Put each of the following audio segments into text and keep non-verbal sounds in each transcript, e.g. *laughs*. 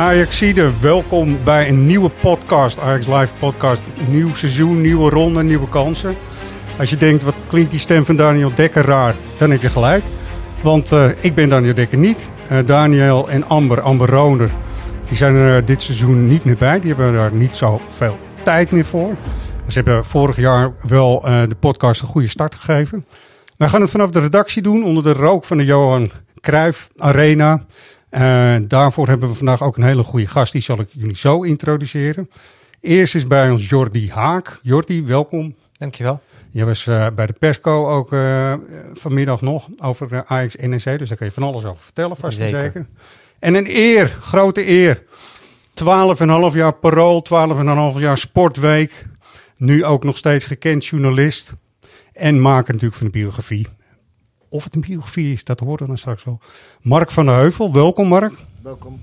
Ajaxide, welkom bij een nieuwe podcast, Ajax Live podcast. Nieuw seizoen, nieuwe ronde, nieuwe kansen. Als je denkt, wat klinkt die stem van Daniel Dekker raar, dan heb je gelijk. Want uh, ik ben Daniel Dekker niet. Uh, Daniel en Amber, Amber Roner, die zijn er dit seizoen niet meer bij. Die hebben daar niet zo veel tijd meer voor. Ze hebben vorig jaar wel de podcast een goede start gegeven. Wij gaan het vanaf de redactie doen, onder de rook van de Johan Cruijff Arena. Uh, daarvoor hebben we vandaag ook een hele goede gast. Die zal ik jullie zo introduceren. Eerst is bij ons Jordi Haak. Jordi, welkom. Dankjewel. Je was uh, bij de persco ook uh, vanmiddag nog over Ajax NEC. Dus daar kan je van alles over vertellen, vast en zeker. zeker. En een eer, grote eer. 12,5 jaar parool, 12,5 jaar sportweek. Nu ook nog steeds gekend journalist. En maker natuurlijk van de biografie. Of het een biografie is, dat horen we dan straks wel. Mark van der Heuvel, welkom Mark. Welkom.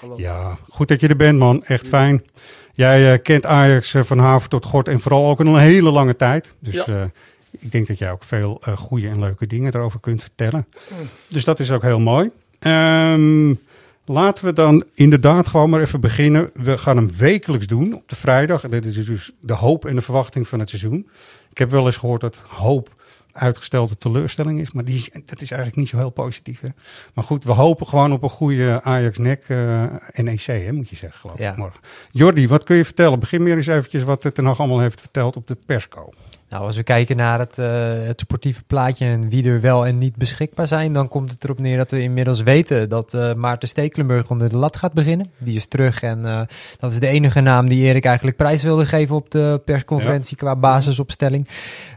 Hallo. Ja, goed dat je er bent man, echt fijn. Jij uh, kent Ajax uh, van haven tot gort en vooral ook in een hele lange tijd. Dus ja. uh, ik denk dat jij ook veel goede en leuke dingen daarover kunt vertellen. Mm. Dus dat is ook heel mooi. Um, laten we dan inderdaad gewoon maar even beginnen. We gaan hem wekelijks doen op de vrijdag. En dit is dus de hoop en de verwachting van het seizoen. Ik heb wel eens gehoord dat hoop uitgestelde teleurstelling is. Maar die, dat is eigenlijk niet zo heel positief. Hè? Maar goed, we hopen gewoon op een goede Ajax-NEC uh, NEC, hè, moet je zeggen, geloof ja. ik, morgen. Jordi, wat kun je vertellen? Begin meer eens eventjes wat het er nog allemaal heeft verteld op de persco. Nou, als we kijken naar het, uh, het sportieve plaatje en wie er wel en niet beschikbaar zijn, dan komt het erop neer dat we inmiddels weten dat uh, Maarten Stekelenburg onder de lat gaat beginnen. Die is terug en uh, dat is de enige naam die Erik eigenlijk prijs wilde geven op de persconferentie ja. qua basisopstelling.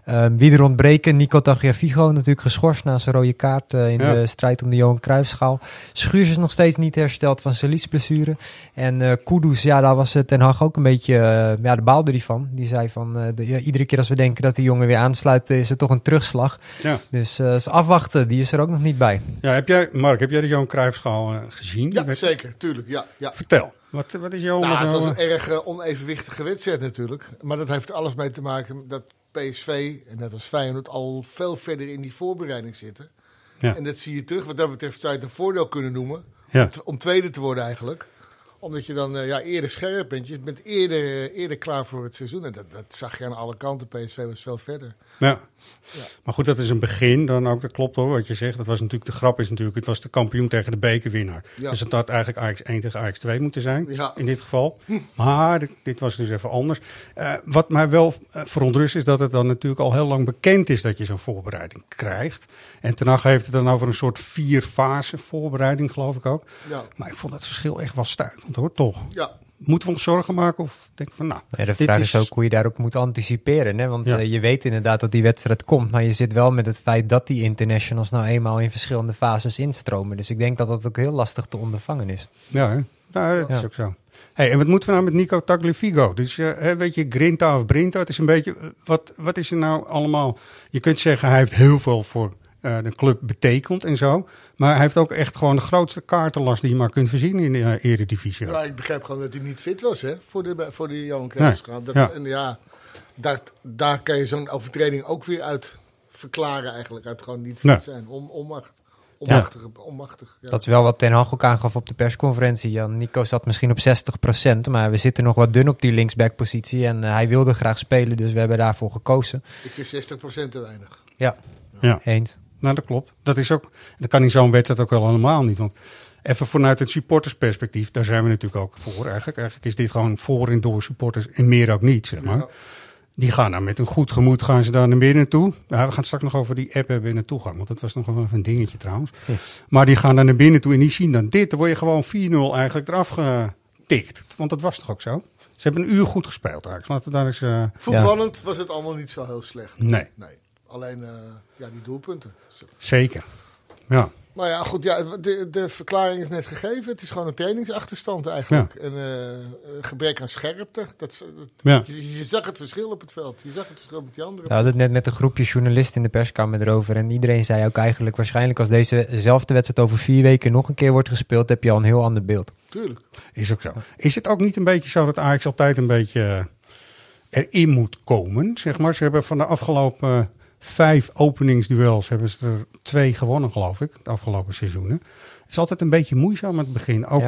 Um, wie er ontbreken, Nico Tagliafico natuurlijk geschorst na zijn rode kaart in ja. de strijd om de Johan Cruijffschaal. Schuurs is nog steeds niet hersteld van zijn liesblessure. En Kudus, ja, daar was Ten Hag ook een beetje, ja, de baalde van. Die zei van, de, ja, iedere keer als we denken dat die jongen weer aansluit, is het toch een terugslag. Ja. Dus uh, is afwachten, die is er ook nog niet bij. Ja, heb jij, Mark, heb jij de Johan Cruijffschaal uh, gezien? Ja, zeker, tuurlijk. Ja, ja. Vertel, wat, wat is jouw nou, Het was een erg uh, onevenwichtige wedstrijd natuurlijk. Maar dat heeft alles mee te maken dat PSV, en net als Feyenoord, al veel verder in die voorbereiding zitten. Ja. En dat zie je terug. Wat dat betreft zou je het een voordeel kunnen noemen. Ja. Om, om tweede te worden eigenlijk omdat je dan uh, ja, eerder scherp bent. Je bent eerder, uh, eerder klaar voor het seizoen. En dat, dat zag je aan alle kanten. PSV was veel verder. Ja. ja. Maar goed, dat is een begin dan ook. Dat klopt hoor, wat je zegt. Dat was natuurlijk de grap is natuurlijk. Het was de kampioen tegen de bekerwinnaar. Ja. Dus het had eigenlijk Ajax 1 tegen Ajax 2 moeten zijn. Ja. In dit geval. Maar dit, dit, was dus even anders. Uh, wat mij wel verontrust is dat het dan natuurlijk al heel lang bekend is dat je zo'n voorbereiding krijgt. En Ten heeft het dan over een soort vier fase voorbereiding, geloof ik ook. Ja. Maar ik vond dat verschil echt wel hoor, toch? Ja. Moeten we ons zorgen maken of denken van nou... Ja, de vraag is ook hoe je daarop moet anticiperen. Hè? Want Ja. uh, je weet inderdaad dat die wedstrijd komt. Maar je zit wel met het feit dat die internationals nou eenmaal in verschillende fases instromen. Dus ik denk dat dat ook heel lastig te ondervangen is. Ja, hè? Nou, dat is ook zo. Hey, en wat moeten we nou met Nico Tagliafico? Dus uh, hè, weet je, Grinta of Brinta, het is een beetje... uh, Wat, wat is er nou allemaal... Je kunt zeggen, hij heeft heel veel voor de club betekend en zo. Maar hij heeft ook echt gewoon de grootste kaartenlast die je maar kunt voorzien in de uh, eredivisie. Ja, ik begrijp gewoon dat hij niet fit was hè, voor de, voor de Johan Cruijffschaal. Dat, ja. En ja, daar, daar kan je zo'n overtreding ook weer uit verklaren eigenlijk. Uit gewoon niet fit zijn. Om, onmacht. Onmachtig. onmachtig ja. Dat is wel wat Ten Hag ook aangaf op de persconferentie. Jan Nico zat misschien op 60%, maar we zitten nog wat dun op die linksback-positie. En uh, hij wilde graag spelen, dus we hebben daarvoor gekozen. Ik vind 60% te weinig. Ja, Ja. eens. Nou, dat klopt. Dat is ook, dat kan in zo'n wedstrijd ook wel helemaal niet. Want even vanuit het supportersperspectief, daar zijn we natuurlijk ook voor. Eigenlijk, eigenlijk is dit gewoon voor en door supporters en meer ook niet, zeg maar. Ja. Die gaan nou met een goed gemoed gaan ze daar naar binnen toe. Nou, we gaan straks nog over die app hebben in de toegang. Want dat was nog wel even een dingetje trouwens. Ja. Maar die gaan daar naar binnen toe en die zien dan dit. Dan word je gewoon 4-0 eigenlijk eraf getikt. Want dat was toch ook zo? Ze hebben een uur goed gespeeld eigenlijk. Laten we daar eens... eh, Voetballend was het allemaal niet zo heel slecht. nee, Nee. Alleen, eh, ja, die doelpunten. zeker. Ja. Maar ja, goed, ja, de, de verklaring is net gegeven. Het is gewoon een trainingsachterstand eigenlijk. En eh, een gebrek aan scherpte. Dat, is- dat- Ja. je, je zag het verschil op het veld. Je zag het verschil met die andere. We hadden het net met een groepje journalisten in de perskamer erover. En iedereen zei ook eigenlijk waarschijnlijk als dezezelfde wedstrijd over vier weken nog een keer wordt gespeeld, heb je al een heel ander beeld. Tuurlijk. Is ook zo. Is het ook niet een beetje zo dat Ajax altijd een beetje eh, erin moet komen? Zeg maar, ze hebben van de afgelopen vijf openingsduels hebben ze er twee gewonnen, geloof ik, de afgelopen seizoenen. Het is altijd een beetje moeizaam aan het begin. Ook, Ja.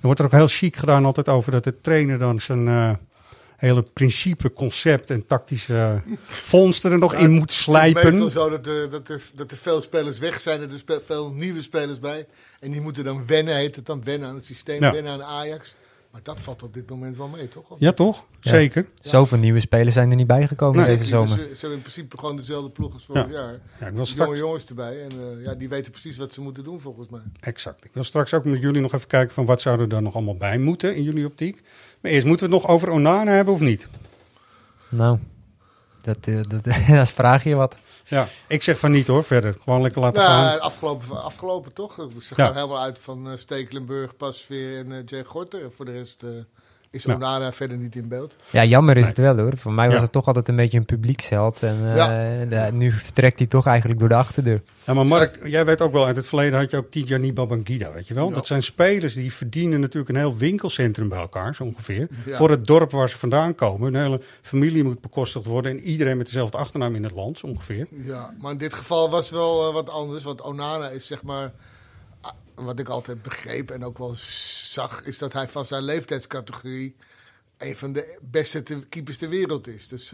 Er wordt er ook heel chic gedaan altijd over dat de trainer dan zijn eh, hele principe, concept en tactische vondsten er nog in moet Het is slijpen. meestal zo dat, er- dat, er, dat er veel spelers weg zijn. En er spe- veel nieuwe spelers bij. En die moeten dan wennen, heet het dan. Wennen aan het systeem, Ja. wennen aan Ajax. Maar dat valt op dit moment wel mee, toch? Of Ja, toch? Ja. Zeker. Zoveel nieuwe spelers zijn er niet bijgekomen Nee. deze zomer. eh, ze hebben in principe gewoon dezelfde ploeg als vorig Ja. jaar. Ja, ik wil Jonge straks, jongens erbij. En eh, ja, die weten precies wat ze moeten doen, volgens mij. exact. Ik wil straks ook met jullie nog even kijken van wat zou er dan nog allemaal bij moeten in jullie optiek. Maar eerst moeten we het nog over Onana hebben of niet? Nou, dat, eh, dat, *laughs* dat vraag je wat. Ja, ik zeg van niet hoor, verder. Gewoon lekker laten Nou, gaan. afgelopen, afgelopen toch? Ze Ja. gaan helemaal uit van eh, Stekelenburg, Pasveer en eh, Jay Gorter. En voor de rest eh, is. Onana verder niet in beeld. Ja, jammer is Nee. het wel hoor. Voor mij was Ja. het toch altijd een beetje een publieksheld. En eh, Ja. de- nu vertrekt hij toch eigenlijk door de achterdeur. Ja, maar Mark, jij weet ook wel, uit het verleden had je ook Tijani Babangida, weet je wel? Ja. Dat zijn spelers die verdienen natuurlijk een heel winkelcentrum bij elkaar, zo ongeveer. Ja. Voor het dorp waar ze vandaan komen. Een hele familie moet bekostigd worden en iedereen met dezelfde achternaam in het land, zo ongeveer. Ja, maar in dit geval was wel eh, wat anders. Want Onana is zeg maar... Wat ik altijd begreep en ook wel zag... is dat hij van zijn leeftijdscategorie... een van de beste te- keepers ter wereld is. Dus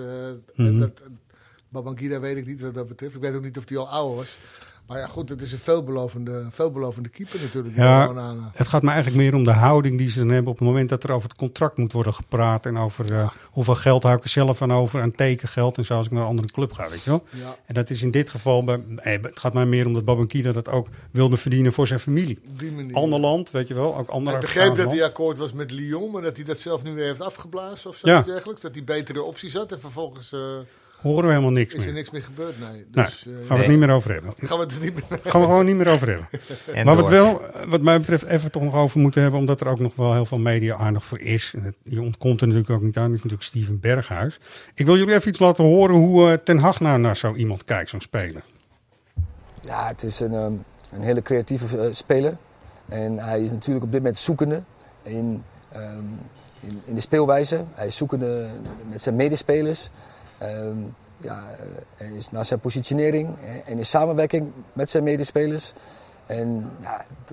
Mhm. dat, Babangida weet ik niet wat dat betreft. Ik weet ook niet of hij al ouder was. Maar ja, goed, het is een veelbelovende, veelbelovende keeper natuurlijk. Ja. Onana. Het gaat me eigenlijk meer om de houding die ze dan hebben op het moment dat er over het contract moet worden gepraat. En over eh, hoeveel geld hou ik er zelf aan over aan tekengeld en zo als ik naar een andere club ga, weet je wel. Ja, En dat is in dit geval, bij, eh, het gaat mij meer om dat Babangida dat ook wilde verdienen voor zijn familie. op die manier. Ander land, weet je wel, ook andere Ik begreep dat hij akkoord was met Lyon, maar dat hij dat zelf nu weer heeft afgeblazen of Ja. zoiets dergelijks. Dat hij betere opties had en vervolgens eh. Horen we helemaal niks is er meer. niks meer gebeurd. Nee, Nee, dus gaan eh, we het niet meer over hebben. gaan we het dus niet meer... Gaan we gewoon niet meer over hebben. *laughs* En Maar wat, wel, wat mij betreft even toch nog over moeten hebben, omdat er ook nog wel heel veel media-aandacht voor is. Je ontkomt er natuurlijk ook niet aan, dat is natuurlijk Steven Berghuis. Ik wil jullie even iets laten horen hoe eh, Ten Hag nou naar zo iemand kijkt, zo'n speler. Ja, het is een, ehm, een hele creatieve eh, speler. En hij is natuurlijk op dit moment zoekende in, ehm, in, in de speelwijze. Hij is zoekende met zijn medespelers. Ehm, ja, eh, is naar zijn positionering en, en in samenwerking met zijn medespelers. En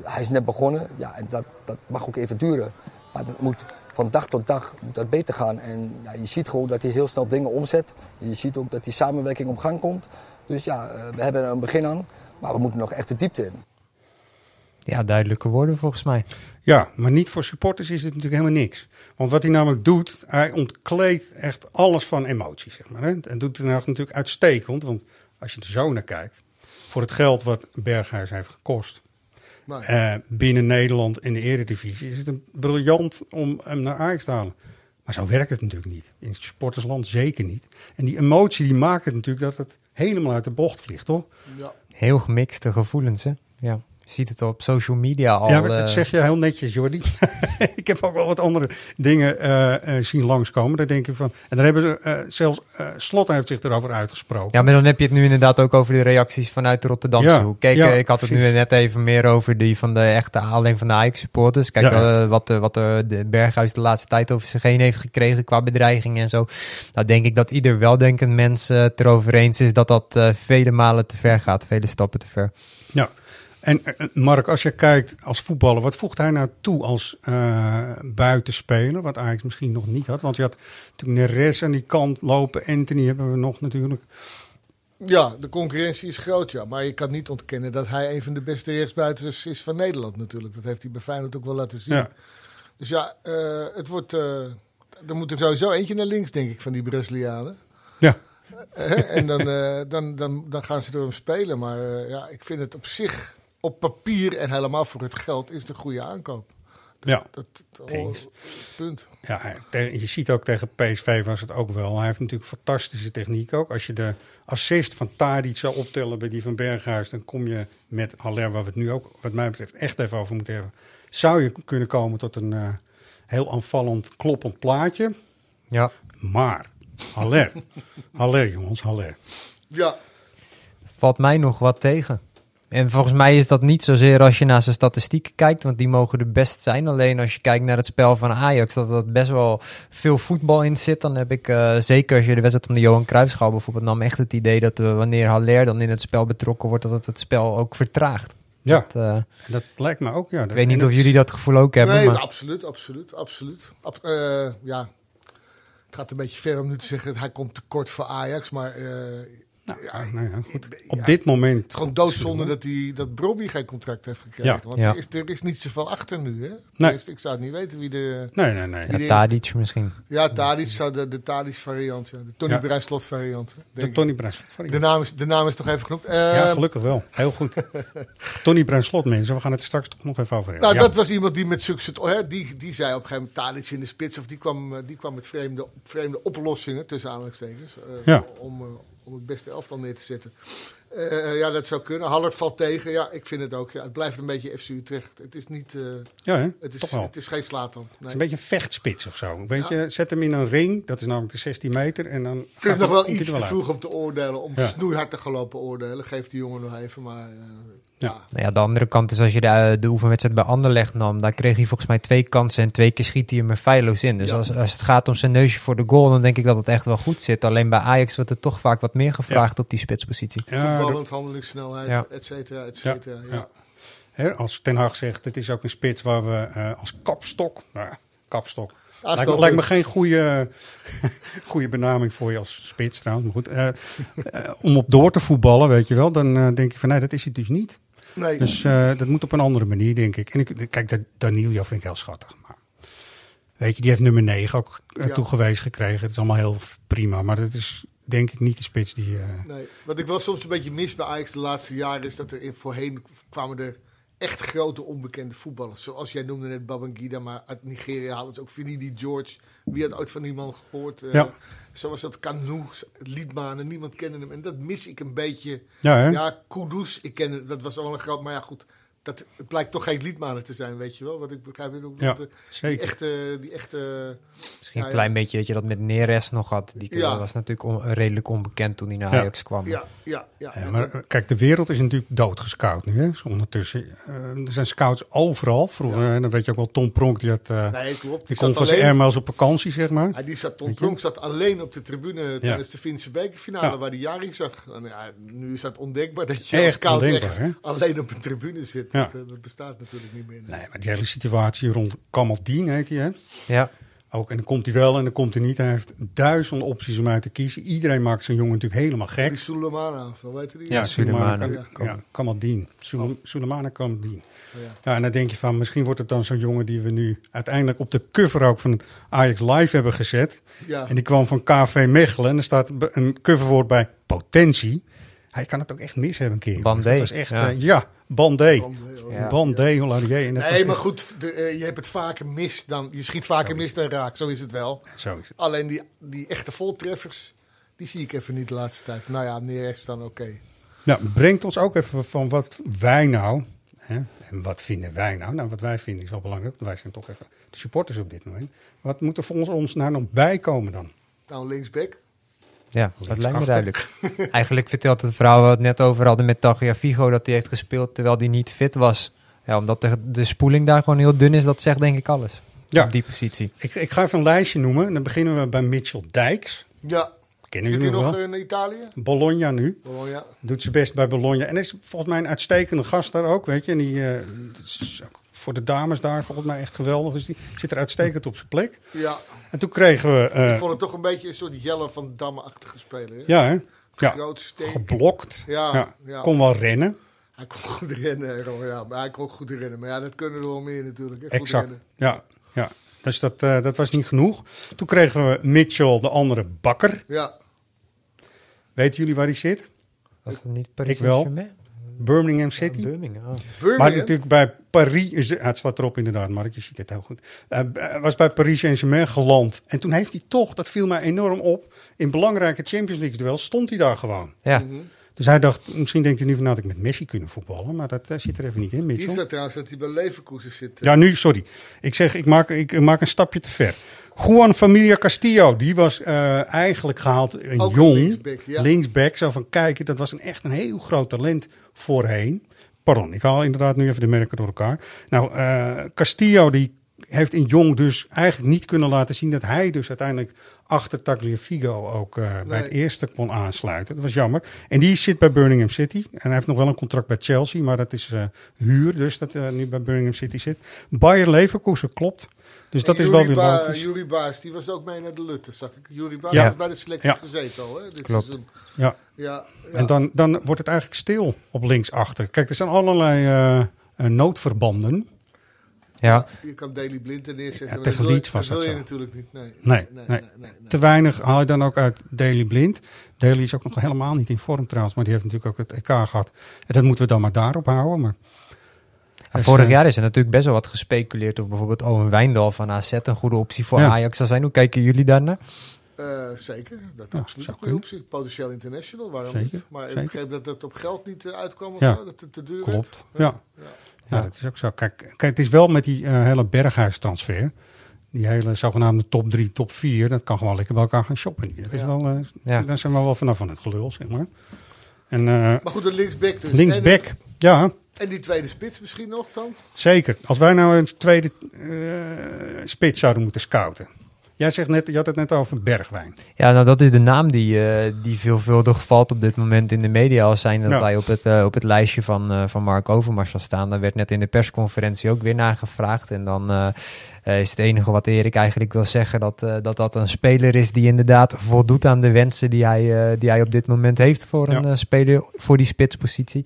hij is net begonnen. Ja, en dat, dat mag ook even duren. Maar dat moet van dag tot dag moet dat beter gaan. En je ziet gewoon dat hij heel snel dingen omzet. Je ziet ook dat die samenwerking op gang komt. Dus ja, eh, we hebben er een begin aan. Maar we moeten nog echt de diepte in. Ja, duidelijke woorden volgens mij. Ja, maar niet voor supporters is het natuurlijk helemaal niks. Want wat hij namelijk doet, hij ontkleedt echt alles van emotie, zeg maar. Hè? En doet het nou natuurlijk uitstekend, want als je er zo naar kijkt, voor het geld wat Berghuis heeft gekost, Nee. eh, binnen Nederland in de eredivisie is het een briljant om hem naar Ajax te halen. Maar zo werkt het natuurlijk niet. In het supportersland zeker niet. En die emotie die maakt het natuurlijk dat het helemaal uit de bocht vliegt, toch? Ja. Heel gemixte gevoelens, hè? Ja. Je ziet het op social media al. ja, maar dat eh, zeg je heel netjes, Jordi. *laughs* ik heb ook wel wat andere dingen eh, eh, zien langskomen. Daar denk ik van. En daar hebben ze zelfs Slot heeft zich erover uitgesproken. Ja, maar dan heb je het nu inderdaad ook over de reacties vanuit de Rotterdamse Ja, hoek. Kijk, ja, ik had het nu net even meer over die van de echte alleen van de Ajax supporters. Kijk, Ja. wat, wat de Berghuis de laatste tijd over zich heen heeft gekregen qua bedreiging en zo. Nou denk ik dat ieder weldenkend mens het erover eens is dat dat vele malen te ver gaat, vele stappen te ver. Ja. En eh, Mark, als je kijkt als voetballer, wat voegt hij nou toe als eh, buitenspeler? Wat Ajax misschien nog niet had. Want je had natuurlijk Neres aan die kant lopen. Anthony hebben we nog natuurlijk. ja, de concurrentie is groot, ja. Maar je kan niet ontkennen dat hij een van de beste rechtsbuiters is van Nederland natuurlijk. Dat heeft hij bij Feyenoord ook wel laten zien. Ja. Dus ja, eh, het wordt... eh er moet er sowieso eentje naar links, denk ik, van die Brazilianen. Ja. Eh, en dan, eh, dan, dan, dan gaan ze door hem spelen. Maar eh, ja, ik vind het op zich, op papier en helemaal voor het geld, is een goede aankoop. Ja. Dat, dat- Eens. punt. Ja, je ziet ook tegen PSV was het ook wel. Hij heeft natuurlijk fantastische techniek ook. Als je de assist van Tadic zou optellen bij die van Berghuis... dan kom je met Haller, waar we het nu ook wat mij betreft echt even over moeten hebben... zou je kunnen komen tot een eh, heel aanvallend, kloppend plaatje. Ja. Maar, Haller. *laughs* Haller, jongens, Haller. Ja, valt mij nog wat tegen. En volgens mij is dat niet zozeer als je naar zijn statistieken kijkt, want die mogen er best zijn. Alleen als je kijkt naar het spel van Ajax, dat er best wel veel voetbal in zit. Dan heb ik, eh, zeker als je de wedstrijd om de Johan Cruijffschaal bijvoorbeeld nam, echt het idee dat eh, wanneer Haller dan in het spel betrokken wordt, dat het het spel ook vertraagt. Ja, Dat, eh, dat lijkt me ook. Ja. ik weet niet of jullie dat gevoel ook hebben, nee, maar absoluut, absoluut, absoluut. Ab- ja, het gaat een beetje ver om nu te zeggen, hij komt tekort voor Ajax, maar Nou, ja, nou ja, goed. ja, Op dit moment... het is gewoon doodzonde dat, hij, dat Brobby geen contract heeft gekregen. Ja. Want Ja. Er, is, er is niet zoveel achter nu. Hè? Nee. Ik zou het niet weten wie de... Nee, nee, nee. ja, die- Tadic misschien. Ja, Tadic zou de, de Tadic variant, ja. de Tony Ja. Bruinslot variant. De. Tony Bruinslot. De naam, is, de naam is toch even genoemd. Ja, Eh, gelukkig wel. Heel goed. *laughs* Tony Bruinslot, mensen. We gaan het er straks toch nog even over hebben. Nou, Ja. dat was iemand die met succes... Hè, die, die zei op een gegeven moment Tadic in de spits... of die kwam, eh, die kwam met vreemde, vreemde oplossingen, tussen aanhalingstekens... Ja. om, eh, om het beste elftal neer te zetten. Eh, eh, ja, dat zou kunnen. Haller valt tegen. Ja, ik vind het ook. Ja, het blijft een beetje FC Utrecht. Het is niet... eh, Ja, hè? het, is, toch wel. het is geen Slatan. Het is een beetje een vechtspits of zo. Weet je, zet hem in een ring, dat is namelijk de 16 meter. En dan het nog hij- wel iets te vroeg om te oordelen. Om Ja. snoeihard te gaan lopen oordelen. Geef die jongen nog even. Maar Ja. ja. Nou ja, de andere kant is als je de, eh, de oefenwedstrijd bij Anderlecht nam, daar kreeg hij volgens mij twee kansen en twee keer schiet hij hem er feilloos in. Dus Ja. als, als het gaat om zijn neusje voor de goal, dan denk ik dat het echt wel goed zit. Alleen bij Ajax wordt er toch vaak wat meer gevraagd op die spitspositie. Ja, Voetballend, handelingssnelheid, Ja. et cetera, et cetera. Ja, ja. Hè, als Ten Hag zegt, het is ook een spits waar we eh, als kapstok... Nou, ja, kapstok. Lijkt, me- lijkt me geen goede, *laughs* goede benaming voor je als spits trouwens. Maar goed, eh, eh, om op door te voetballen, weet je wel, dan eh, denk je van nee, dat is het dus niet. Nee, Dus dat moet op een andere manier, denk ik. En ik, kijk, dat vind ik heel schattig. Maar weet je, die heeft nummer 9 ook Ja. toegewezen gekregen. Het is allemaal heel prima. Maar dat is denk ik niet de spits die... Nee, wat ik wel soms een beetje mis bij Ajax de laatste jaren is dat er in voorheen kwamen er echt grote onbekende voetballers. Zoals jij noemde net Babangida, maar uit Nigeria hadden ze ook Finidi George. Wie had ooit van die man gehoord? Eh, Ja. Zoals dat Canoe, Liedmanen, niemand kende hem. En dat mis ik een beetje. ja, hè? Ja, Kudus, ik ken het, dat was al een groot, maar ja goed. Dat, het blijkt toch geen Liedmanen te zijn, weet je wel? Wat ik begrijp. ook Ja, dat, eh, die echte, die echte Misschien Ja, een ja. klein beetje dat je dat met Neres nog had. Die Ja. was natuurlijk on- redelijk onbekend toen hij naar Ja. Ajax kwam. Ja, ja, ja. Ja, maar eh, kijk, de wereld is natuurlijk doodgescout nu. Hè? Dus ondertussen. eh, er zijn scouts overal. Vroeger, eh, dan weet je ook wel, Tom Pronk, die, had, eh, Nee, klopt. die Die kon zat van zijn Ermels op vakantie, zeg maar. Ja, die zat, Tom? Pronk zat alleen op de tribune tijdens de Finse bekerfinale Ja. waar hij Jari zag. En ja, nu is dat ondenkbaar dat je Echt als scout ondenkbaar, echt hè? alleen op een tribune zit. Ja. Dat, eh, dat bestaat natuurlijk niet meer. Nee, maar die hele situatie rond Kamaldien heet hij, hè? Ja. Ook, en dan komt hij wel en dan komt hij niet. Hij heeft duizenden opties om uit te kiezen. Iedereen maakt zo'n jongen natuurlijk helemaal gek. Die Sulemana, wel weet je die? Ja, Sulemana. Ja, Kamaldien. Sule- Sulemana Kamaldien. Ja. Ja, en dan denk je van, misschien wordt het dan zo'n jongen die we nu uiteindelijk op de cover ook van het Ajax Live hebben gezet. Ja. En die kwam van KV Mechelen. En er staat een coverwoord bij potentie. Hij kan het ook echt mis hebben een keer. Bandé, Dat was echt, ja. ja, ja Bandé. Bandé, oh, Ja. Holladier. Nee, maar echt- goed, de, eh, je hebt het vaker mis dan... Je schiet vaker is mis dan raak, zo is het wel. Zo is het. Alleen die, die echte voltreffers, die zie ik even niet de laatste tijd. Nou ja, Neres dan oké. Nou, brengt ons ook even van wat wij nou... Hè, en wat vinden wij nou? Nou, wat wij vinden is wel belangrijk. Want wij zijn toch even de supporters op dit moment. Wat moet er voor ons, ons nou nog bijkomen dan? Nou, linksback. Ja, dat lijkt me duidelijk. *laughs* Eigenlijk vertelt het verhaal waar we het net over hadden met Tagliafico... dat hij heeft gespeeld terwijl hij niet fit was. Ja, omdat de, de spoeling daar gewoon heel dun is, dat zegt denk ik alles. Ja. Op die positie. Ik, ik ga even een lijstje noemen. En dan beginnen we bij Mitchell Dijks. Ja. Kennen Zit hij jullie nog wel? in Italië? Bologna nu. Ja. Doet ze best bij Bologna. En is volgens mij een uitstekende gast daar ook, weet je. En die eh, is voor de dames daar volgens mij echt geweldig. Dus die zit er uitstekend op zijn plek. ja. En toen kregen we... eh, Ik vond het toch een beetje een soort Jelle van Damme-achtige speler. Hè? ja, hè? Ja, Groot, geblokt. Ja, ja. Kon wel rennen. Hij kon goed rennen, ja. Maar hij kon goed rennen. Maar ja, dat kunnen er wel meer natuurlijk. Exact. rennen. Ja, ja. Dus dat, eh, dat was niet genoeg. Toen kregen we Mitchell, de andere bakker. Ja. Weten jullie waar hij zit? Was dat niet Paris Ik wel. Saint-Germain? Birmingham City. Birmingham. oh. Birmingham? Maar natuurlijk bij Paris, het staat erop inderdaad, Mark, je ziet het heel goed. Eh, Hij was bij Paris Saint-Germain geland. En toen heeft hij toch, dat viel mij enorm op, in belangrijke Champions League duels stond hij daar gewoon. Ja, Mhm. Dus hij dacht, misschien denkt hij nu van, nou, had ik met Messi kunnen voetballen. Maar dat eh, zit er even niet in, Mitchell. staat trouwens dat hij bij Leverkusen zit. Ja, nu, sorry. Ik zeg, ik maak, ik maak een stapje te ver. Juan Familia Castillo, die was eh, eigenlijk gehaald een Ook jong linksback, ja. linksback. Zo van, kijk, dat was een, echt een heel groot talent voorheen. Pardon, ik haal inderdaad nu even de merken door elkaar. Nou, eh, Castillo, die heeft in jong dus eigenlijk niet kunnen laten zien... dat hij dus uiteindelijk achter Tagliafico ook eh, bij het eerste kon aansluiten. Dat was jammer. En die zit bij Birmingham City. En hij heeft nog wel een contract bij Chelsea, maar dat is eh, huur. Dus dat hij nu bij Birmingham City zit. Bayer Leverkusen klopt. Dus dat is wel weer Ba- logisch. Yuri Baas, die was ook mee naar de Lutte, zag ik. Yuri Baas Ja. heeft bij de selectie Ja. gezeten al, hè? Dit Klopt. seizoen. Ja. Ja, ja. En dan, dan wordt het eigenlijk stil op linksachter. Kijk, er zijn allerlei noodverbanden. Ja. Je kan Daily Blind er neerzetten. Ja, tegen dat wil- Leeds was dat dat wil je zo. natuurlijk niet. Nee, Nee, nee, nee. nee, nee, nee. Te weinig haal je dan ook uit Daily Blind. Daly is ook nog helemaal niet in vorm trouwens, maar die heeft natuurlijk ook het EK gehad. En dat moeten we dan maar daarop houden. Maar Dus, Vorig eh, jaar is er natuurlijk best wel wat gespeculeerd of bijvoorbeeld Owen Wijndal van AZ een goede optie voor Ja. Ajax zou zijn. Hoe kijken jullie daarnaar? Eh, zeker, dat is Ja, absoluut een goede kunnen. optie. Potentieel international, waarom Zeker, niet? Maar ik begreep dat het op geld niet eh, uitkwam of Ja. zo, dat het te duur Klopt, werd. ja. Ja, dat is ook zo. Kijk, kijk het is wel met die eh, hele Berghuis-transfer. Die hele zogenaamde top 3, top 4. Dat kan gewoon lekker bij elkaar gaan shoppen. Dat is Ja. wel, eh, Ja. Daar zijn we wel vanaf van het gelul, zeg maar. En eh, Maar goed, de linksback dus. linksback, ja, En, en die tweede spits misschien nog dan? zeker. Als wij nou een tweede eh, spits zouden moeten scouten. Jij zegt net, je had het net over Bergwijn. Ja, nou dat is de naam die, eh, die veelvuldig valt op dit moment in de media. Als zijn dat hij op het, eh, op het lijstje van, eh, van Mark Overmars zal staan. Daar werd net in de persconferentie ook weer naar gevraagd. En dan is het enige wat Erik eigenlijk wil zeggen... Dat, dat dat een speler is die inderdaad voldoet aan de wensen die hij, die hij op dit moment heeft... voor een Ja. speler voor die spitspositie.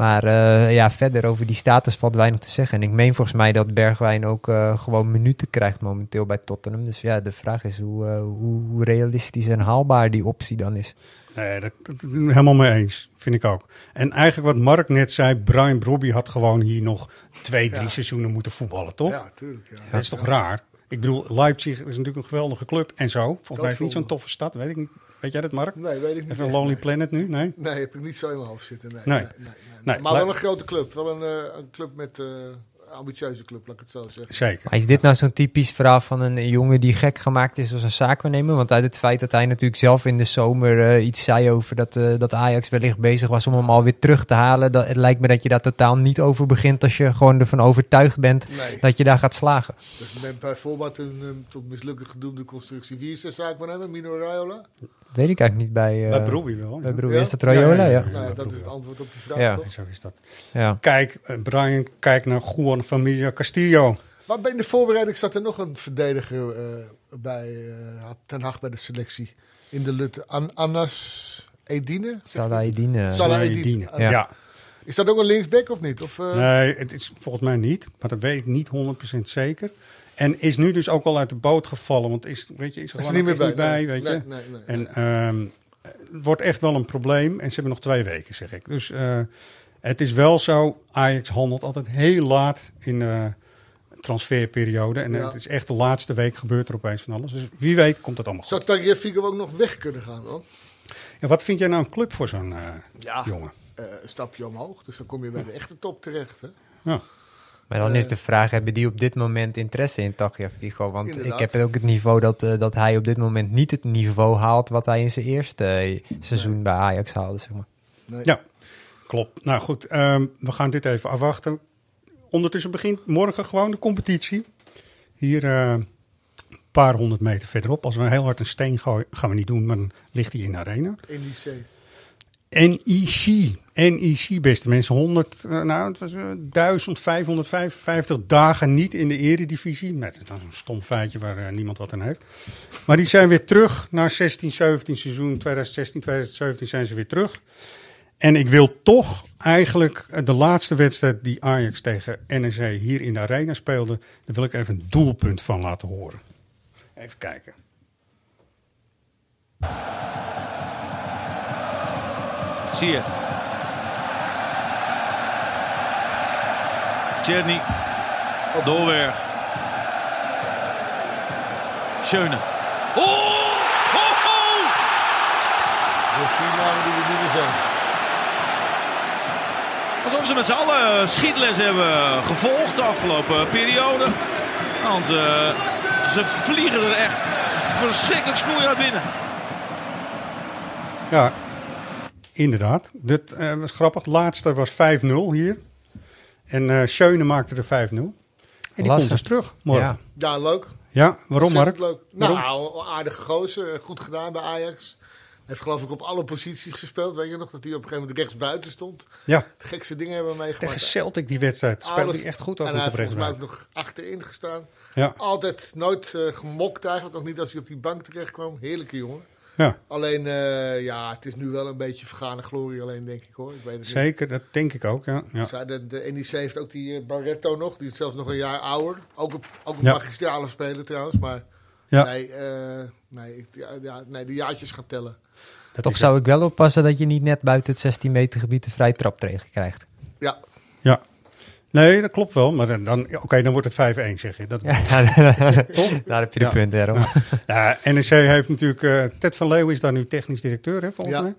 Maar eh, ja, verder over die status valt weinig te zeggen. En ik meen volgens mij dat Bergwijn ook eh, gewoon minuten krijgt momenteel bij Tottenham. Dus ja, de vraag is hoe, eh, hoe, realistisch en haalbaar die optie dan is. Nee, dat, dat, dat- helemaal mee eens. Vind ik ook. En eigenlijk wat Mark net zei, Brian Brobby had gewoon hier nog twee, drie Ja. seizoenen moeten voetballen, toch? Ja, tuurlijk. Ja. Dat is toch raar? Ik bedoel, Leipzig is natuurlijk een geweldige club en zo. Volgens mij is het niet zo'n toffe stad, weet ik niet. Weet jij dat, Mark? Nee, weet ik niet. Even een Lonely. Planet nu? Nee? Nee, heb ik niet zo in mijn hoofd zitten. Nee, Nee. nee, nee, nee, Nee, Maar wel een grote club. Wel een, eh, een club met eh, ambitieuze club, laat ik het zo zeggen. Zeker. Maar is dit nou zo'n typisch verhaal van een jongen die gek gemaakt is als een zaakwaarnemer? Want uit het feit dat hij natuurlijk zelf in de zomer eh, iets zei over dat, eh, dat Ajax wellicht bezig was om hem alweer terug te halen. Dat, het lijkt me dat je daar totaal niet over begint als je gewoon ervan overtuigd bent Nee, dat je daar gaat slagen. dus bijvoorbeeld een eh, tot mislukken gedoemde constructie. Wie is de zaak van hem? Mino Raiola? Weet ik eigenlijk niet bij, uh, Bij Brobby wel. bij ja. Broer. Ja? Is dat Rayola? Ja, Ja, ja, ja. ja. nou, ja, dat is het antwoord op je vraag, Ja. toch? Zo is dat. ja. Kijk, Brian, kijk naar Juan Familia Castillo. Maar bij de voorbereiding zat er nog een verdediger eh, bij eh, had Ten Hag bij de selectie in de Lutte. An Anas Edine? Salah? Edine. Salah Edine. Edine. Ja. Ja. Is dat ook een linksback of niet? Of, eh, Nee, het is volgens mij niet. Maar dat weet ik niet 100% zeker. En is nu dus ook al uit de boot gevallen. Want is, weet je, is er is er niet meer bij? niet bij, nee, weet je. nee, nee, nee, En nee. ehm, het wordt echt wel een probleem. En ze hebben nog twee weken, zeg ik. Dus eh, het is wel zo. Ajax handelt altijd heel laat in de transferperiode. En Ja. het is echt de laatste week gebeurt er opeens van alles. Dus wie weet komt het allemaal goed. Zou Tagliafico ook nog weg kunnen gaan? Hoor? Ja, wat vind jij nou een club voor zo'n eh, Ja, jongen? eh, een stapje omhoog. Dus dan kom je bij de echte top terecht. Hè? Ja. Maar dan Eh, is de vraag, hebben die op dit moment interesse in Tagliafico? Want Inderdaad. ik heb ook het niveau dat, eh, dat hij op dit moment niet het niveau haalt wat hij in zijn eerste eh, seizoen bij Ajax haalde, zeg maar. Nee. Ja, klopt. Nou goed, ehm, we gaan dit even afwachten. Ondertussen begint morgen gewoon de competitie. Hier eh, een paar honderd meter verderop. Als we heel hard een steen gooien, gaan we niet doen, maar dan ligt hij in de arena. NEC. NEC. NEC, beste mensen. 100, eh, nou, het was eh, 1555 dagen niet in de eredivisie. Net, dat is een stom feitje waar eh, niemand wat aan heeft. Maar die zijn weer terug naar 16, 17 seizoen. 2016, 2017 zijn ze weer terug. En ik wil toch eigenlijk eh, de laatste wedstrijd die Ajax tegen NEC hier in de arena speelde. Daar wil ik even een doelpunt van laten horen. Even kijken. Zie je. Tjerni. Doorweg. Schöne. Oh! Oh! oh! De vier namen die niet meer zijn. Alsof ze met z'n allen schietles hebben gevolgd de afgelopen periode. Want uh, ze vliegen er echt verschrikkelijk snoeihard binnen. Ja, inderdaad. Dit uh, was grappig. Het laatste was 5-0 hier. En uh, Schöne maakte er 5-0. En die komt dus terug morgen. Ja. Ja, leuk. Ja, waarom Mark? Leuk. Waarom? Nou, aardige gozer. Goed gedaan bij Ajax. Heeft geloof ik op alle posities gespeeld. Weet je nog dat hij op een gegeven moment rechts buiten stond? Ja, De gekste dingen hebben we meegemaakt. tegen Celtic die wedstrijd speelde Alles- hij echt goed ook En hij op heeft volgens mij ook nog achterin gestaan. Ja, Altijd nooit eh, gemokt eigenlijk. Ook niet als hij op die bank terecht kwam. Heerlijke jongen. ja, Alleen, eh, ja, het is nu wel een beetje vergane glorie alleen, denk ik hoor. Ik weet het niet. zeker. Dat denk ik ook, ja. ja. Zij- De, de NEC heeft ook die eh, Barretto nog. Die is zelfs nog een jaar ouder. Ook een, ook een Ja. magistrale speler trouwens. Maar Ja. nee, eh, nee, ik- ja, ja, nee, de jaartjes gaan tellen. Dat Toch zou ik wel oppassen dat je niet net buiten het 16 meter gebied een vrij trap tegen krijgt. Ja, Ja. Nee, dat klopt wel. Maar dan, dan, oké, dan wordt het 5-1, zeg je. Dat, *laughs* Ja, daar heb je de Ja. punt, Errol. Ja, NEC heeft natuurlijk... eh, Ted van Leeuwen is daar nu technisch directeur, hè, volgens Ja. mij.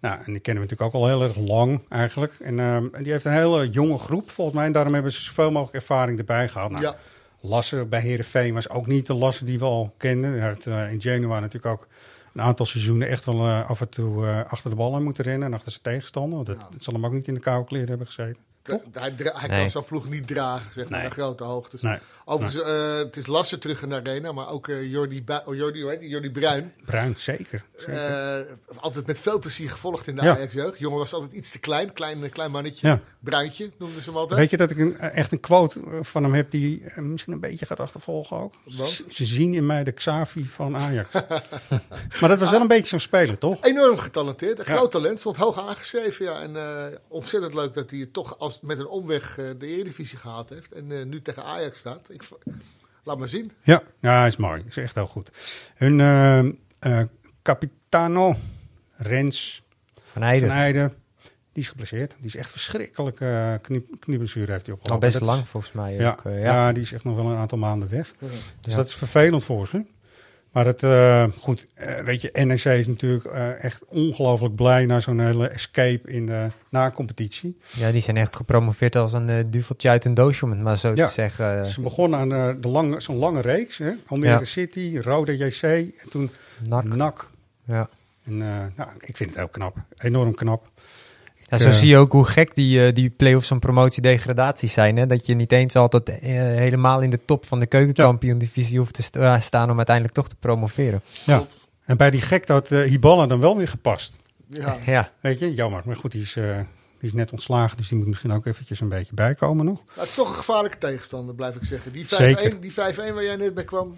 Nou, en die kennen we natuurlijk ook al heel erg lang eigenlijk. En, ehm, en die heeft een hele jonge groep, volgens mij. En daarom hebben ze zoveel mogelijk ervaring erbij gehaald. Nou, ja. Lasse bij Herenveen was ook niet de Lasse die we al kenden. Hij heeft eh, in Genua natuurlijk ook een aantal seizoenen echt wel eh, af en toe eh, achter de bal aan moeten rennen. En achter zijn tegenstander. Want het, het zal hem ook niet in de koude kleren hebben gezeten. De- hij hij Nee. kan zijn ploeg niet dragen, zeg maar, Nee. naar grote hoogtes. Nee. Overigens, eh, het is lastig terug in de arena, maar ook eh, Jordi, oh, Jordi, hoe heet die? Jordi Bruin. Bruin, zeker. zeker. eh, altijd met veel plezier gevolgd in de Ja. Ajax-jeugd. Jongen was altijd iets te klein, klein, klein mannetje. Ja. Bruintje noemden ze hem altijd. Weet je dat ik een, echt een quote van hem heb die misschien een beetje gaat achtervolgen ook? Ze, zien in mij de Xavi van Ajax. *laughs* maar dat was wel een beetje zo'n speler, toch? Enorm getalenteerd, een Ja. groot talent, stond hoog aangeschreven. Ja, en ontzettend leuk dat hij het toch als, met een omweg de Eredivisie gehaald heeft. En nu tegen Ajax staat. Ik, laat maar zien. Ja, ja, hij is mooi. Is echt heel goed. Hun eh, eh, capitano, Rens Van Heijden, die is geblesseerd. Die is echt verschrikkelijk. eh knie, knieblessure heeft hij opgelopen. Al best lang volgens mij Ja, ook. eh, ja. ja. die is echt nog wel een aantal maanden weg. Dus Ja. dat is vervelend voor ze. Maar het, eh, goed, eh, weet je, NEC is natuurlijk eh, echt ongelooflijk blij naar zo'n hele escape in de na-competitie. Ja, die zijn echt gepromoveerd als een duveltje uit een doosje, om het maar zo Ja. te zeggen. Ze begonnen aan de lange, zo'n lange reeks. Hè? Almere Ja. City, Rode JC en toen Nak. NAC. Ja. En, nou, ik vind het heel knap. Enorm knap. Ja, zo eh, zie je ook hoe gek die, eh, die play-offs en promotie-degradaties zijn. Hè? Dat je niet eens altijd eh, helemaal in de top van de keukenkampioen-divisie hoeft te sta- staan om uiteindelijk toch te promoveren. Ja. En bij die gek had eh Hiballa dan wel weer gepast. Ja. *laughs* Ja, Weet je, jammer. Maar goed, die is, eh, die is net ontslagen. Dus die moet misschien ook eventjes een beetje bijkomen nog. Maar het is toch een gevaarlijke tegenstander, blijf ik zeggen. Die 5-1 Zeker. die 5-1 waar jij net mee kwam,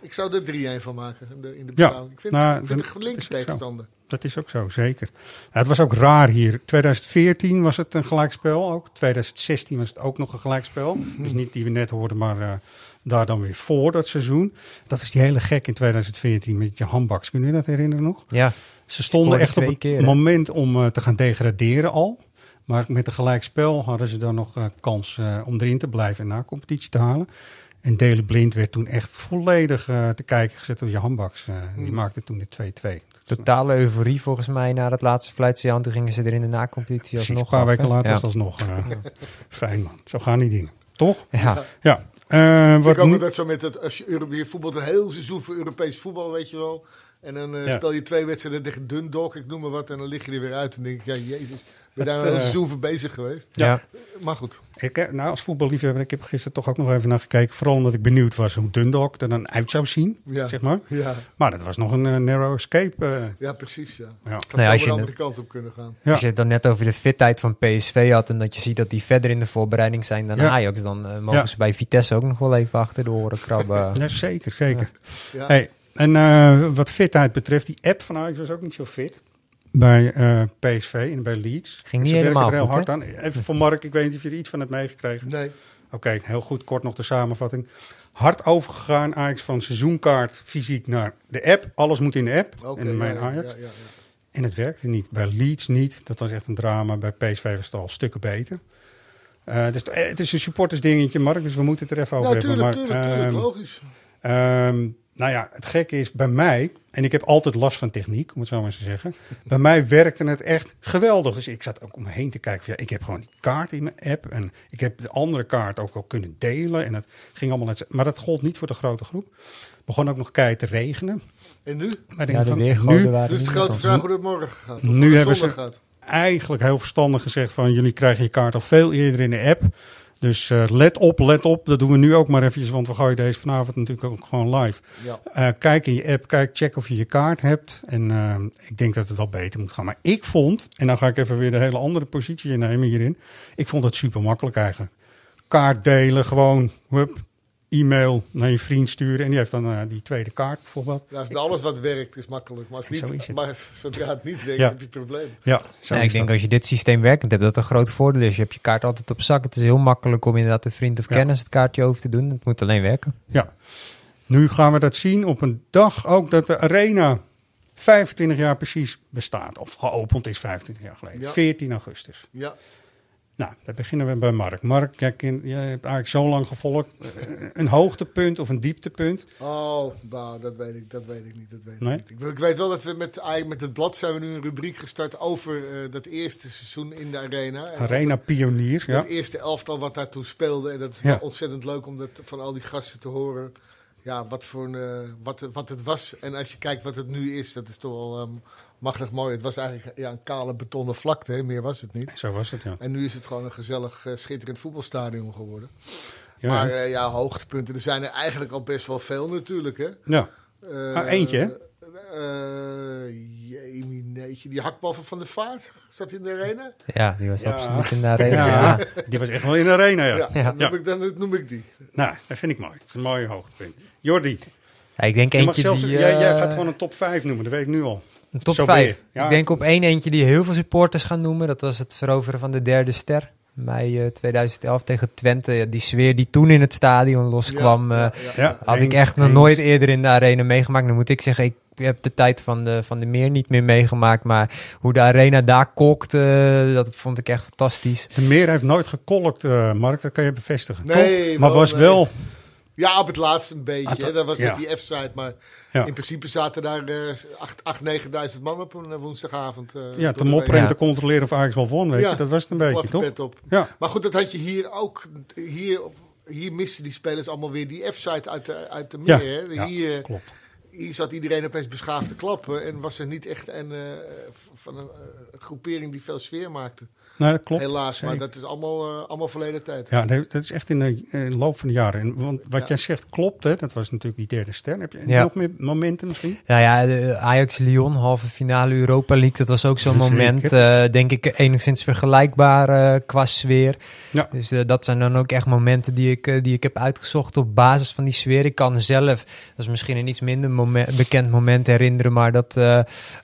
ik zou er 3-1 van maken in de, in de Ja, beschouwing. Ik vind, nou, ik vind dan- het een gelinkt dat is ook zo. tegenstander. Dat is ook zo, zeker. Het was ook raar hier. 2014 was het een gelijkspel ook. 2016 was het ook nog een gelijkspel. Dus niet die we net hoorden, maar eh, daar dan weer voor dat seizoen. Dat is die hele gek in 2014 met je handbaks. Kun je dat herinneren nog? ja. Ze stonden echt op het keer, moment om eh, te gaan degraderen al. Maar met een gelijkspel hadden ze dan nog eh, kans eh, om erin te blijven en na competitie te halen. En Dele Blind werd toen echt volledig eh, te kijken gezet door Jan Baks. Eh, Die Hmm. maakte toen de 2-2. Totale euforie volgens mij na het laatste fluitsignaal. Toen gingen ze er in de na-competitie Precies, alsnog een paar af, weken later ja. was dat alsnog eh, *laughs* fijn man. Zo gaan die dingen. Toch? Ja. Ja. Eh, Vind wat ik ook altijd zo met het, als je, je voetbalt een heel seizoen voor Europees voetbal, weet je wel. En dan eh, Ja. speel je twee wedstrijden tegen Dundalk, ik noem maar wat, en dan lig je er weer uit. En denk ik, ja, jezus, ben daar Het, een heel eh, seizoen voor bezig geweest. Ja. Maar goed, ik, eh, nou, als voetballiefhebber, ik heb gisteren toch ook nog even naar gekeken. Vooral omdat ik benieuwd was hoe Dundalk er dan uit zou zien. ja, Zeg maar. ja, Maar dat was nog een eh, narrow escape. ja precies, ja. ja. Dat Nou zou als de je andere kant op kunnen gaan. Ja. Als je het dan net over de fitheid van PSV had en dat je ziet dat die verder in de voorbereiding zijn dan Ja. Ajax, dan mogen Ja. ze bij Vitesse ook nog wel even achter de oren krabben. *laughs* Ja, zeker, zeker. Ja. Hey, en eh, wat fitheid betreft, die app van Ajax was ook niet zo fit. Bij eh, PSV en bij Leeds. Ging niet Ze werken helemaal er heel goed, hard aan. Even voor Mark, ik weet niet of je er iets van hebt meegekregen. Nee, Oké, heel goed. Kort nog de samenvatting. Hard overgegaan Ajax van seizoenkaart fysiek naar de app. Alles moet in de app. oké. en mijn ja, Ajax. ja, ja, ja. En het werkte niet. Bij Leeds niet. Dat was echt een drama. Bij PSV was het al stukken beter. Uh, dus, het is een supportersdingetje, Mark, dus we moeten het er even over ja, hebben. Maar, tuurlijk, tuurlijk, logisch. Um, nou ja, het gekke is bij mij, en ik heb altijd last van techniek, om het zo maar te zeggen. bij mij werkte het echt geweldig. Dus ik zat ook om me heen te kijken. Van, ja, ik heb gewoon die kaart in mijn app. En ik heb de andere kaart ook al kunnen delen. En dat ging allemaal net. Maar dat gold niet voor de grote groep. Begon ook nog keihard te regenen. En nu? Maar ja, de weergoden waren Dus de grote vraag hoe het morgen gaat. Nu hebben ze gaat. eigenlijk heel verstandig gezegd van jullie krijgen je kaart al veel eerder in de app. Dus uh, let op, let op. Dat doen we nu ook maar eventjes, want we gooien deze vanavond natuurlijk ook gewoon live. Ja. Uh, kijk in je app, kijk, check of je je kaart hebt. En uh, ik denk dat het wel beter moet gaan. Maar ik vond, en dan ga ik even weer de hele andere positie innemen hierin. Ik vond het super makkelijk eigenlijk. Kaart delen, gewoon, hup, e-mail naar je vriend sturen. En die heeft dan uh, die tweede kaart bijvoorbeeld. Ja, alles wat werkt is makkelijk. Maar, als niet, het. maar zodra het niet werkt, ja. heb je het probleem. Ja, ja ik denk dat. als je dit systeem werkend hebt, dat een groot voordeel is. Je hebt je kaart altijd op zak. Het is heel makkelijk om inderdaad een vriend of kennis het kaartje over te doen. Het moet alleen werken. Ja. Nu gaan we dat zien op een dag ook dat de arena 25 jaar precies bestaat. Of geopend is 25 jaar geleden. 14 augustus. Ja. Nou, dan beginnen we bij Mark. Mark, jij, hebt eigenlijk zo lang gevolgd. Eh, een hoogtepunt of een dieptepunt? Oh, nou, dat weet ik, dat weet ik niet. Dat weet nee? ik, niet. Ik, weet wel dat we met, met het blad zijn we nu een rubriek gestart over uh, dat eerste seizoen in de arena. Arena Pionier, ja. Het eerste elftal wat daartoe speelde. En dat is ja. ontzettend leuk om dat van al die gasten te horen. Ja, wat, voor een, uh, wat, wat het was. En als je kijkt wat het nu is, dat is toch wel... Um, machtig mooi. Het was eigenlijk ja, een kale betonnen vlakte, hè? meer was het niet. Zo was het, ja. En nu is het gewoon een gezellig, uh, schitterend voetbalstadion geworden. Ja, maar uh, ja, hoogtepunten, er zijn er eigenlijk al best wel veel natuurlijk, hè? Ja. Uh, ah, eentje, hè? Jeetje, die hakbal van de Vaart, zat in de arena? Ja, die was absoluut in de arena. Ja, die was echt wel in de arena, ja. ja, Dan, noem ik, dan noem ik die. Nou, dat vind ik mooi. Dat is een mooie hoogtepunt. Jordi. Ja, ik denk eentje zelfs, die... Jij, jij gaat gewoon een top 5 noemen, dat weet ik nu al. Een top 5. Ik denk op één eentje die heel veel supporters gaan noemen. Dat was het veroveren van de derde ster. Mei 2011 tegen Twente. die sfeer die toen in het stadion loskwam. Ja, ja, had ik echt nog nooit eerder in de arena meegemaakt. Dan moet ik zeggen, ik heb de tijd van de, van de meer niet meer meegemaakt. Maar hoe de arena daar kokte, dat vond ik echt fantastisch. De meer heeft nooit gekolkt, uh, Mark. Dat kan je bevestigen. Nee, maar was wel ja, op het laatste een beetje. dat was met die F-site. Maar in principe zaten daar uh, 8, 9.000 man op een woensdagavond. Uh, ja, te mopperen en te controleren of Ajax wel won. Weet je. Dat was het een beetje, toch? Op. Ja. Maar goed, dat had je hier ook. Hier, hier misten die spelers allemaal weer die F-site uit de, uit de meer. Hè? Hier, klopt hier zat iedereen opeens beschaafd te klappen. En was er niet echt een, uh, van een groepering die veel sfeer maakte. Nee, dat klopt. Helaas, maar dat is allemaal, uh, allemaal verleden tijd. Ja, dat is echt in de, in de loop van de jaren. En, want wat jij zegt klopt, hè? dat was natuurlijk die derde ster. Heb je ja. nog meer momenten misschien? Ja, ja Ajax-Lyon, halve finale Europa League. Dat was ook zo'n moment, uh, denk ik, enigszins vergelijkbaar uh, qua sfeer. Ja. Dus dat zijn dan ook echt momenten die ik, die ik heb uitgezocht op basis van die sfeer. Ik kan zelf, dat is misschien een iets minder moment, bekend moment herinneren, maar dat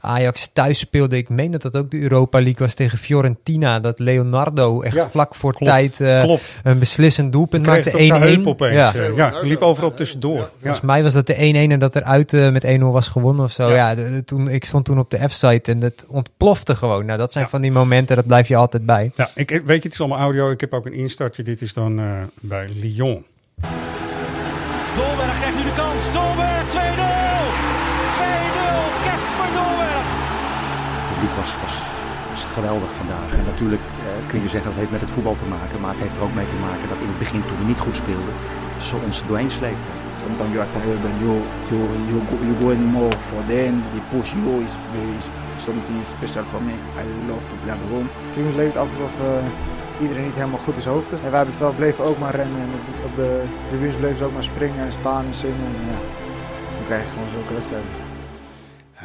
Ajax thuis speelde. Ik meen dat dat ook de Europa League was tegen Fiorentina dat Leonardo echt vlak voor tijd uh, een beslissend doelpunt maakte. 1-1. opeens. Ja. Uh, ja, liep overal tussendoor. Ja. Volgens mij was dat de 1-1 en dat er uit uh, met 1-0 was gewonnen of zo. Ja, de, toen, ik stond toen op de F-site en het ontplofte gewoon. Nou, dat zijn van die momenten, dat blijf je altijd bij. Ja, ik, weet je, het is allemaal audio. Ik heb ook een instartje. Dit is dan bij Lyon. Dolberg krijgt nu de kans. Dolberg 2-0. 2-0. Kesper Dolberg. Het publiek was, was geweldig vandaag. En natuurlijk uh, kun je zeggen dat heeft met het voetbal te maken, maar het heeft er ook mee te maken dat in het begin toen we niet goed speelden, ze ons doorheen sleepten. Sometimes you are tired and you, you, you, go, you go in more for them, they push you, is something special for me. I love to play at home. Soms leek het af alsof uh, iedereen niet helemaal goed is hoofd is. En wij hebben het wel, bleven ook maar rennen en op de, op de tribunes bleven ze ook maar springen en staan en zingen. En, ja, dan krijg je gewoon zulke wedstrijden.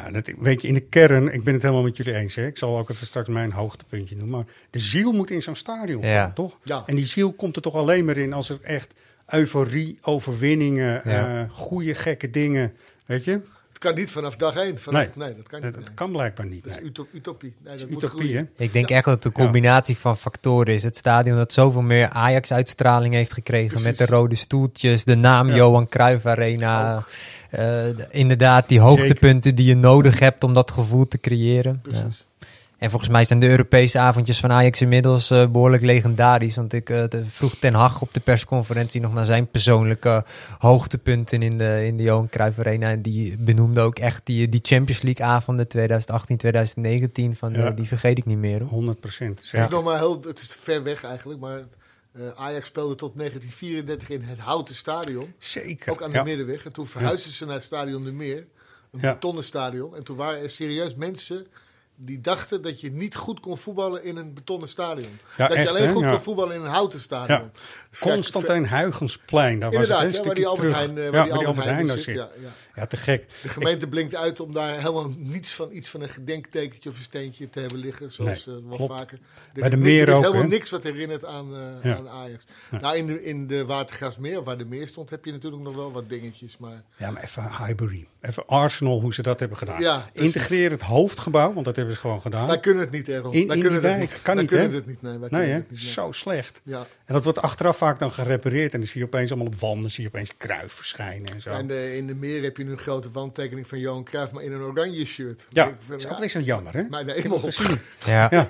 Ja, dat, weet je, in de kern, ik ben het helemaal met jullie eens. Hè? Ik zal ook even straks mijn hoogtepuntje noemen. Maar de ziel moet in zo'n stadion ja. toch? Ja. En die ziel komt er toch alleen maar in als er echt euforie, overwinningen, ja. uh, goede, gekke dingen, weet je? Het kan niet vanaf dag één. Vanaf, nee. nee, dat kan niet. Dat, kan blijkbaar niet. Dat is utopie. Nee, dat, utopie, hè? Ik denk echt dat het een combinatie van factoren is. Het stadion dat zoveel meer Ajax-uitstraling heeft gekregen met de rode stoeltjes, de naam Johan Cruijff Arena. Uh, inderdaad, die hoogtepunten die je nodig hebt om dat gevoel te creëren. Precies. En volgens mij zijn de Europese avondjes van Ajax inmiddels uh, behoorlijk legendarisch. Want ik uh, vroeg Ten Hag op de persconferentie nog naar zijn persoonlijke hoogtepunten in de, in de Johan Cruijff Arena. En die benoemde ook echt die, die Champions League avonden 2018, 2019. Van, ja. die vergeet ik niet meer. Hoor. 100 procent. Het is nog maar heel, het is ver weg eigenlijk, maar uh, Ajax speelde tot 1934 in het Houten Stadion. Zeker. Ook aan de ja. Middenweg. En toen verhuisden ja. ze naar het Stadion de Meer. Een ja. betonnen stadion. En toen waren er serieus mensen die dachten dat je niet goed kon voetballen in een betonnen stadion. Ja, dat echt, je alleen hè? goed Ja. kon voetballen in een houten stadion. Ja. Constantijn Huygensplein, daar was het een ja, waar stukje die Albert terug. Heijn, eh, waar die Albert Heijn Heijn daar zit, zit. Ja, te gek. De gemeente blinkt uit om daar helemaal niets van, iets van een gedenktekentje of een steentje te hebben liggen. Zoals Nee, eh, wel klopt. vaker. Bij de meer Er is ook, helemaal niks wat herinnert aan, eh, Ja. aan Ajax. Ja. Nou, in de, in de Watergraafsmeer, waar de meer stond, heb je natuurlijk nog wel wat dingetjes. Maar Ja, maar even Highbury. Even Arsenal, hoe ze dat hebben gedaan. Ja. Integreer het hoofdgebouw, want dat hebben ze gewoon gedaan. wij kunnen het niet, Errol. In- wij in kunnen het niet. Kan wij niet, kunnen het niet. Nee, wij Nee, het niet, nee. Zo slecht. Ja. En dat wordt achteraf vaak dan gerepareerd. En dan zie je opeens allemaal op wanden, zie je opeens kruif verschijnen en zo. In, de, in de meer heb je nu een grote wandtekening van Johan Cruijff, maar in een oranje shirt. Ja, ik van, dat is ja, ook zo jammer, hè? Maar nee, helemaal Gezien. Ja. *laughs* Ja.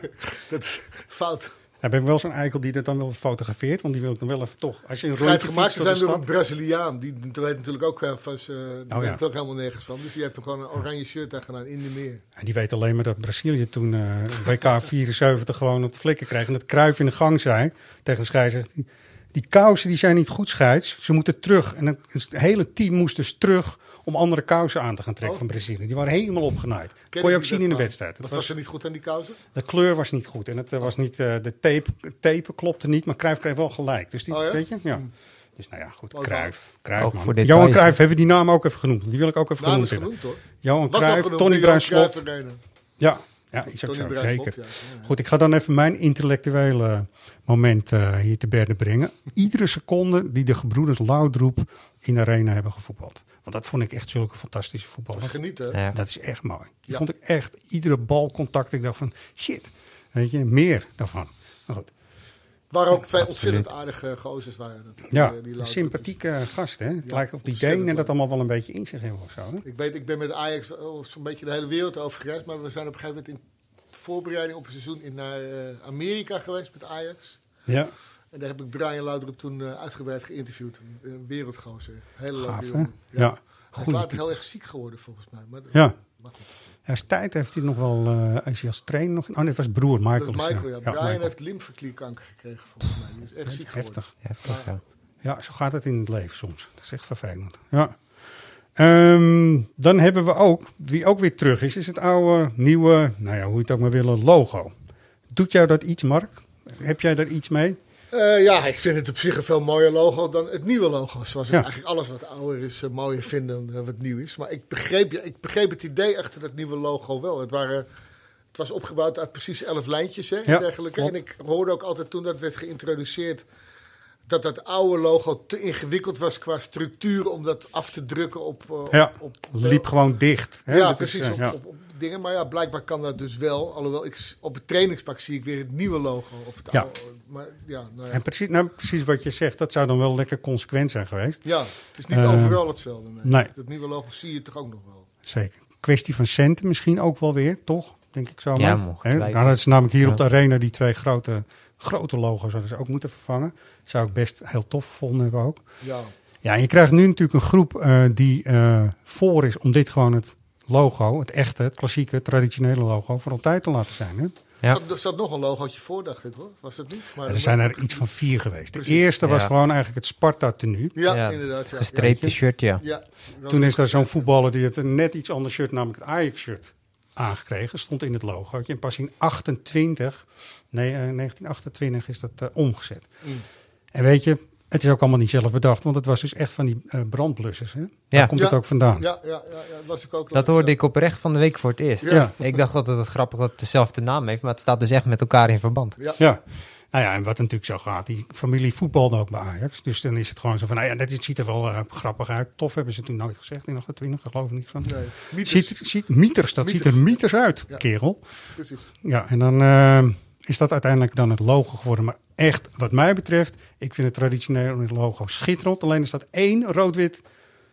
Dat is fout. Dan ben ik wel zo'n eikel die dat dan wel fotografeert, want die wil ik dan wel even toch. Als je een Het schijnt rondje gemaakt zijn door een. Braziliaan. Die weet natuurlijk ook wel eh die Oh, weet ja. ook helemaal nergens van. Dus die heeft hem gewoon een oranje shirt aan gedaan in de meer. En die weet alleen maar dat Brazilië toen eh, WK 74 gewoon op de flikken kreeg. En dat Kruif in de gang zei tegen de scheidsrechter. Die, die kousen die zijn niet goed scheids. Ze moeten terug. En het, het hele team moest dus terug om andere kousen aan te gaan trekken Oh. van Brazilië. Die waren helemaal opgenaaid. Ken Kon je ik ook zien in de wedstrijd. Wat was was, er niet goed aan die kousen? de kleur was niet goed. En het eh, was niet, eh, de tape, tape klopte niet. Maar Cruijff kreeg wel gelijk. Dus die, Oh ja? weet je? Ja. Dus nou ja, goed. Cruijff. Cruijff man. Johan Cruijff hebben we die naam ook even genoemd. Die wil ik ook even genoemd hebben. genoemd. Johan Cruijff, genoemd, Tony de Johan Bruin Slot. Cruijff Arena. Ja, ja is ook Tony zo, Bruin zeker. Slot, ja. Ja. Goed, ik ga dan even mijn intellectuele moment eh, hier te berde brengen. Iedere seconde die de gebroeders Laudroep in de arena hebben gevoetbald. Want dat vond ik echt zulke fantastische Dat voetballers. is genieten. Ja. Dat is echt mooi. Die Ja. vond ik echt, iedere balcontact, ik dacht van shit, weet je, meer daarvan. Maar goed. Het waren ook twee ontzettend aardige gozers. Waren dat, Ja, die, sympathieke gast hè. Het Ja, lijkt of die Denen dat allemaal wel een beetje in zich hebben of zo. Hè? Ik weet, ik ben met Ajax zo'n beetje de hele wereld over gereisd. Maar we zijn op een gegeven moment in de voorbereiding op een seizoen in naar eh, Amerika geweest met Ajax. Ja, En daar heb ik Brian Laudrup toen eh, uitgebreid geïnterviewd. Een, een wereldgozer. Hele leuke gaaf hè. jongen. Ja, Hij is later type. heel erg ziek geworden volgens mij. Maar, Ja. maar goed. Ja, tijd heeft hij nog wel, eh is hij als trainer nog, oh nee, het was broer Michael. Dat is. Michael, ja. Brian Michael. heeft lymfeklierkanker gekregen volgens mij. Die is echt ziek geworden. Heftig. Heftig, ja. Ja, zo gaat het in het leven soms. Dat is echt vervelend. Ja. Ehm, dan hebben we ook, wie ook weer terug is, is het oude, nieuwe, nou ja, hoe je het ook maar willen, logo. Doet jou dat iets, Mark? Heb jij daar iets mee? Eh, ja, ik vind het op zich een veel mooier logo dan het nieuwe logo. Zoals ik eigenlijk alles wat ouder is eh, mooier vind dan eh, wat nieuw is. Maar ik begreep, ja, ik begreep het idee achter dat nieuwe logo wel. Het, waren, het was opgebouwd uit precies elf lijntjes hè, en Ja, dergelijke. klopt. En ik hoorde ook altijd toen dat werd geïntroduceerd... dat dat oude logo te ingewikkeld was qua structuur om dat af te drukken op... Ja, op, liep gewoon dicht. Hè? ja, Dat precies. op, op dingen. Maar ja, blijkbaar kan dat dus wel. Alhoewel, ik, op het trainingspak zie ik weer het nieuwe logo. Of het Ja. oude, maar ja, nou ja. En precies, nou, precies wat je zegt, dat zou dan wel lekker consequent zijn geweest. Ja, het is niet Eh, overal hetzelfde. Nee. nee. Dat nieuwe logo zie je toch ook nog wel. Zeker. Kwestie van centen misschien ook wel weer, toch? Denk ik zo. Ja, maar. Nou, dat is namelijk hier Ja. op de arena die twee grote, grote logo's hadden ze ook moeten vervangen. Zou ik best heel tof gevonden hebben ook. Ja. Ja, en je krijgt nu natuurlijk een groep eh, die eh, voor is om dit gewoon het logo, het echte, het klassieke, traditionele logo, voor altijd te laten zijn. Hè? Ja. Zat, er zat nog een logootje voor, dacht ik hoor. Was dat niet? Maar er zijn er iets van vier geweest. De eerste was Ja. gewoon eigenlijk het Sparta-tenue. Ja, Ja, inderdaad. Ja. Gestreepte shirt, ja. Ja. Ja. Toen is daar zo'n voetballer die het een net iets ander shirt, namelijk het Ajax-shirt, aangekregen. Stond in het logootje. En pas in 28, nee, eh, 1928 is dat eh, omgezet. Mm. En weet je, het is ook allemaal niet zelf bedacht, want het was dus echt van die eh, brandblussers. Hè? Daar komt Ja. het ook vandaan. Ja, ja, ja, ja, dat was ik ook. Dat hoorde ik oprecht van de week voor het eerst. Ja. Ik dacht altijd dat het grappig dat het dezelfde naam heeft, maar het staat dus echt met elkaar in verband. Ja. Ja. Nou ja, en wat natuurlijk zo gaat, die familie voetbalde ook bij Ajax. Dus dan is het gewoon zo van, nou ja, dat is- ziet er wel eh, grappig uit. Tof hebben ze toen nooit gezegd in 28, daar geloof ik niks van. Nee, mythes. Ziet, ziet, mieters, dat ziet er mieters uit, Ja. kerel. Precies. Ja, en dan eh, is dat uiteindelijk dan het logo geworden. Maar echt, wat mij betreft, ik vind het traditionele logo schitterend. Alleen er staat één rood-wit